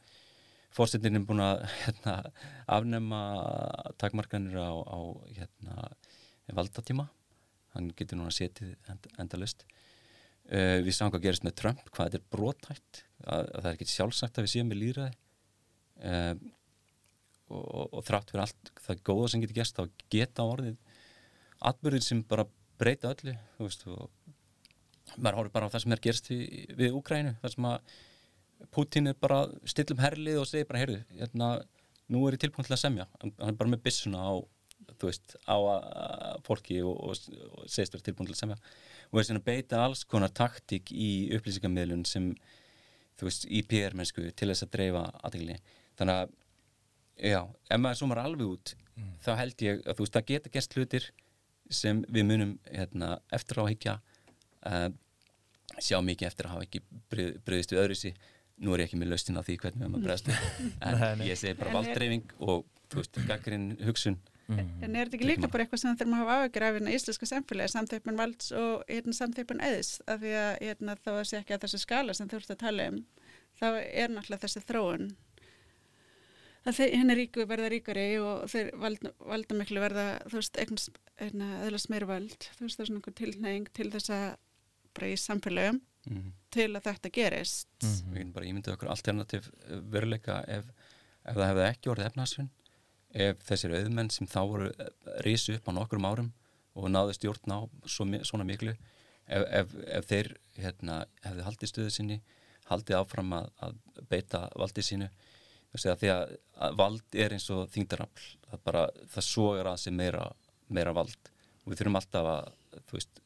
fórsetinnin búin að hérna, afnema takmarkanir á, á hérna, valdatíma. Hann getur núna setið end, endalust uh, við sáum hvað gerist með Trump hvað þetta er brotætt að, að það er ekki sjálfsagt að við séum með líraði uh, og, og, og þrátt fyrir allt það góða sem getur gerst þá geta orðið atbyrðir sem bara breyta öllu þú veist og maður horfir bara á það sem er gerst í, við Úkrænu þar sem að Putin er bara stillum herlið og segir bara heyrðu, hérna, nú er ég tilbúin til að semja. Hann er bara með byssuna á þú veist, á fólki og, og, og segist vera tilbúin til að semja. Og þess að beita alls konar taktík í upplýsingammiðlun sem þú veist, í PR-mennsku til þess að dreifa aðteglinni þannig að, já, ef maður zoomar alveg út þá held ég að þú veist, það geta gerst hlutir sem við munum hérna, eftir á að higgja uh, sjá mikið eftir að hafa ekki brið, briðist við öðru sí nú er ég ekki með laustin á því hvernig við maður bregðast við. En Nei, nei. ég segi bara En valddreifing og þú veist, gaggrinn hugsun. Mhm. En er þetta ekki líka bara eitthvað sem þurfum að hafa áhyggjur af hérna íslenska samfélagi, samþeipun valds og hérna, samþeipun eðs, af því að hérna, þá að sé ekki að þessi skala sem þú ert að tala um, þá er náttúrulega þessi þróun að þeir, henni ríku verða ríkari og þeir valda, valda miklu verða, þú veist, eignast, eðlast meira vald, þú veist, það er svona einhver tilneying til þess að bara í samfélagum mm. til að þetta gerist. Mhm. við getum bara ímyndið okkur alternativ eh, veruleika ef, ef það hefði ekki orðið efnaðsvinn ef þessir auðmenn sem þá voru risu upp á nokkrum árum og náðu stjórn á svo, svona miklu ef, ef, ef þeir hérna, hefði haldið stöðu sinni haldið áfram að, að beita valdið sínu Þessi að því að, vald er eins og þingdarafl það bara, það sogar að sig meira, meira vald og við þurfum alltaf að þú veist,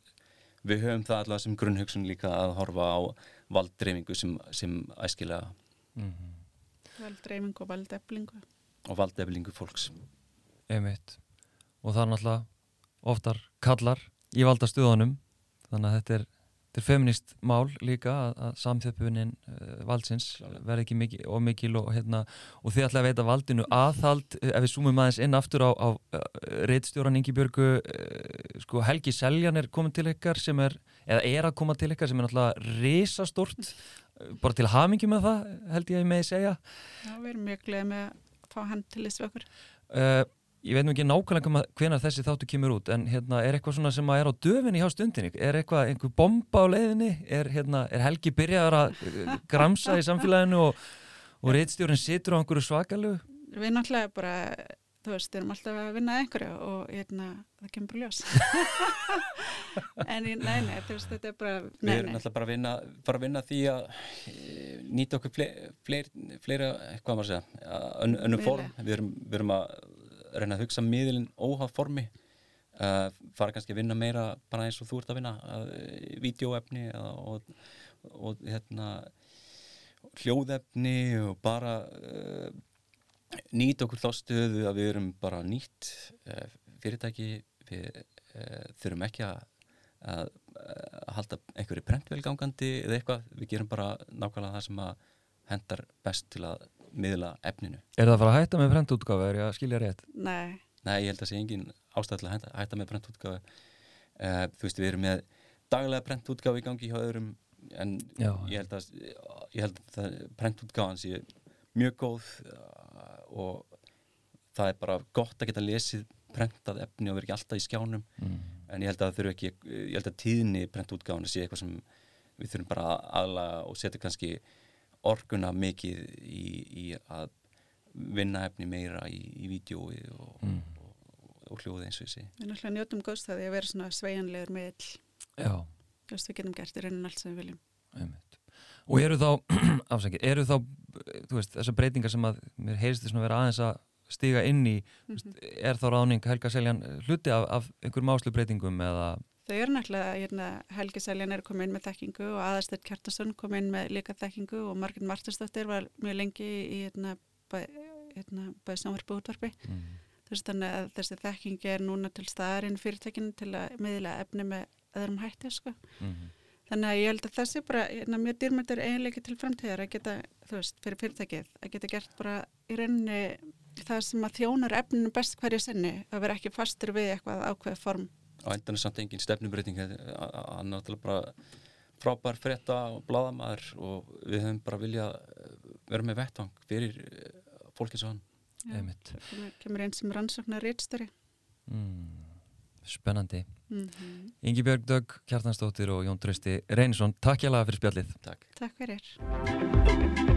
við höfum það allavega sem grunnhugsun líka að horfa á valddreifingu sem, sem æskilega Mhm. Valdreifing og valdeflingu. og valdeflingu fólks Einmitt. Og það er náttúrulega oftar kallar í valdastuðunum þannig að þetta er þetta er feminist mál líka að, að samþjöpunin uh, valdsins Klálega. verði ekki mikil, og mikil og, hérna, og þið ætla að veita valdinu aðhald uh, ef við súmum aðeins inn aftur á, á uh, reitstjóran Ingi Björgu uh, sko Helgi Seljan er komin til ykkar sem er, eða er að koma til ykkar sem er náttúrulega risastort bara til hamingi með það held ég að ég meði segja Já, við erum mjög gleðið með að fá hann til þessu okkur. Ég veit nú ekki nákvæmlega hvenar þessi þáttu kemur út en hérna, er eitthvað svona sem að er á döfinni hjá stundinni er eitthvað, einhver bomba á leiðinni er, hérna, er Helgi byrjaðar að uh, gramsa í samfélaginu og, og reitstjórin situr á einhverju svakalegu Við náttúrulega bara, þú veist, erum alltaf að vinna einhverju og hérna, það kemur bara ljós. en í- nei, nei, þú veist, þetta er bara, Við nei, erum nei. náttúrulega bara að vinna, bara að vinna því að e, nýta okkur fleira, fleir, fleira hvað maður að segja, að ön, önnum Miðla. form. Við erum, við erum að reyna að hugsa miðlinn óhaf formi, uh, fara kannski að vinna meira bara eins og þú ert að vinna, uh, vídeoefni og, og hérna, hljóðefni og bara uh, nýta okkur þá stöðu að við erum bara nýtt uh, fyrirtæki, við þurfum ekki að að uh, halda einhverju prentvél gangandi eða eitthvað, við gerum bara nákvæmlega það sem að hendar best til að miðla efninu. Er það að fara að hætta með prentútgáfa, er ég að skilja rétt? Nei, Nei, ég held að sé engin ástæð til að hætta, hætta með prentútgáfu. Uh, þú veist, við erum með daglega prentútgáfu í gangi hjá öðrum en Já. ég held að, ég held að það- prentútgáfan sé mjög góð uh, og það er bara gott að geta lesið prentað efni og vera ekki alltaf í skjánum Mm. en ég held að það þurfi ekki, ég held að tíðni prentútgáfana sé eitthvað sem við þurfum bara að aðlaga og setja kannski orkuna mikið í, í að vinna efni meira í, í vídjói og, Mm. og, og hljóði eins og sé. við náttúrulega njótum góðst það því að vera svona sveianlegur miðl. Já, Þú veist, við getum gert í raunin allt sem við viljum. einmitt. Og eru þá, afsakið, eru þá, þú veist, þessar breytingar sem að mér heyrst þess að vera aðeins að stiga inn í, mm Mhm. er þá ráning Helga Seljan hluti af, af einhverjum áslu breytingum eða, Þau eru náttúrulega, hérna, Helgi Seljan er komið inn með þekkingu og Aðarstedt Kjartason kom inn með líka þekkingu og Margrit Martinsdóttir var mjög lengi í hérna, bæ, hérna, bæði samvarpu útvarpi. mm. Veist þannig að þessi þekkingi er núna til staðarinn fyrirtekinu til að miðla efni með öðrum hætti, sko. Mm. Þannig að ég held að þessi bara hérna, mjög dýrmættur eiginleiki til framtíðar að geta, þú veist, fyrir fyrirtækið, að geta gert bara í rauninni það sem að þjónar efninu best hverju sinni, að vera ekki fastur við eitthvað ákveð form. Á endan er samt engin stefnubreiting, hann er náttúrulega bara frábær frétta og bladamaður og við höfum bara vilja vera með vettvang fyrir eh, fólki svo hann. Einmitt. kemur, einn sem rannsóknar rítstari Mm. Spennandi. mm -hmm. Ingi Björg Dögg, Kjartansdóttir og Jón Trausti Reynisson, takk hjá fyrir spjallið. Takk. Takk fyrir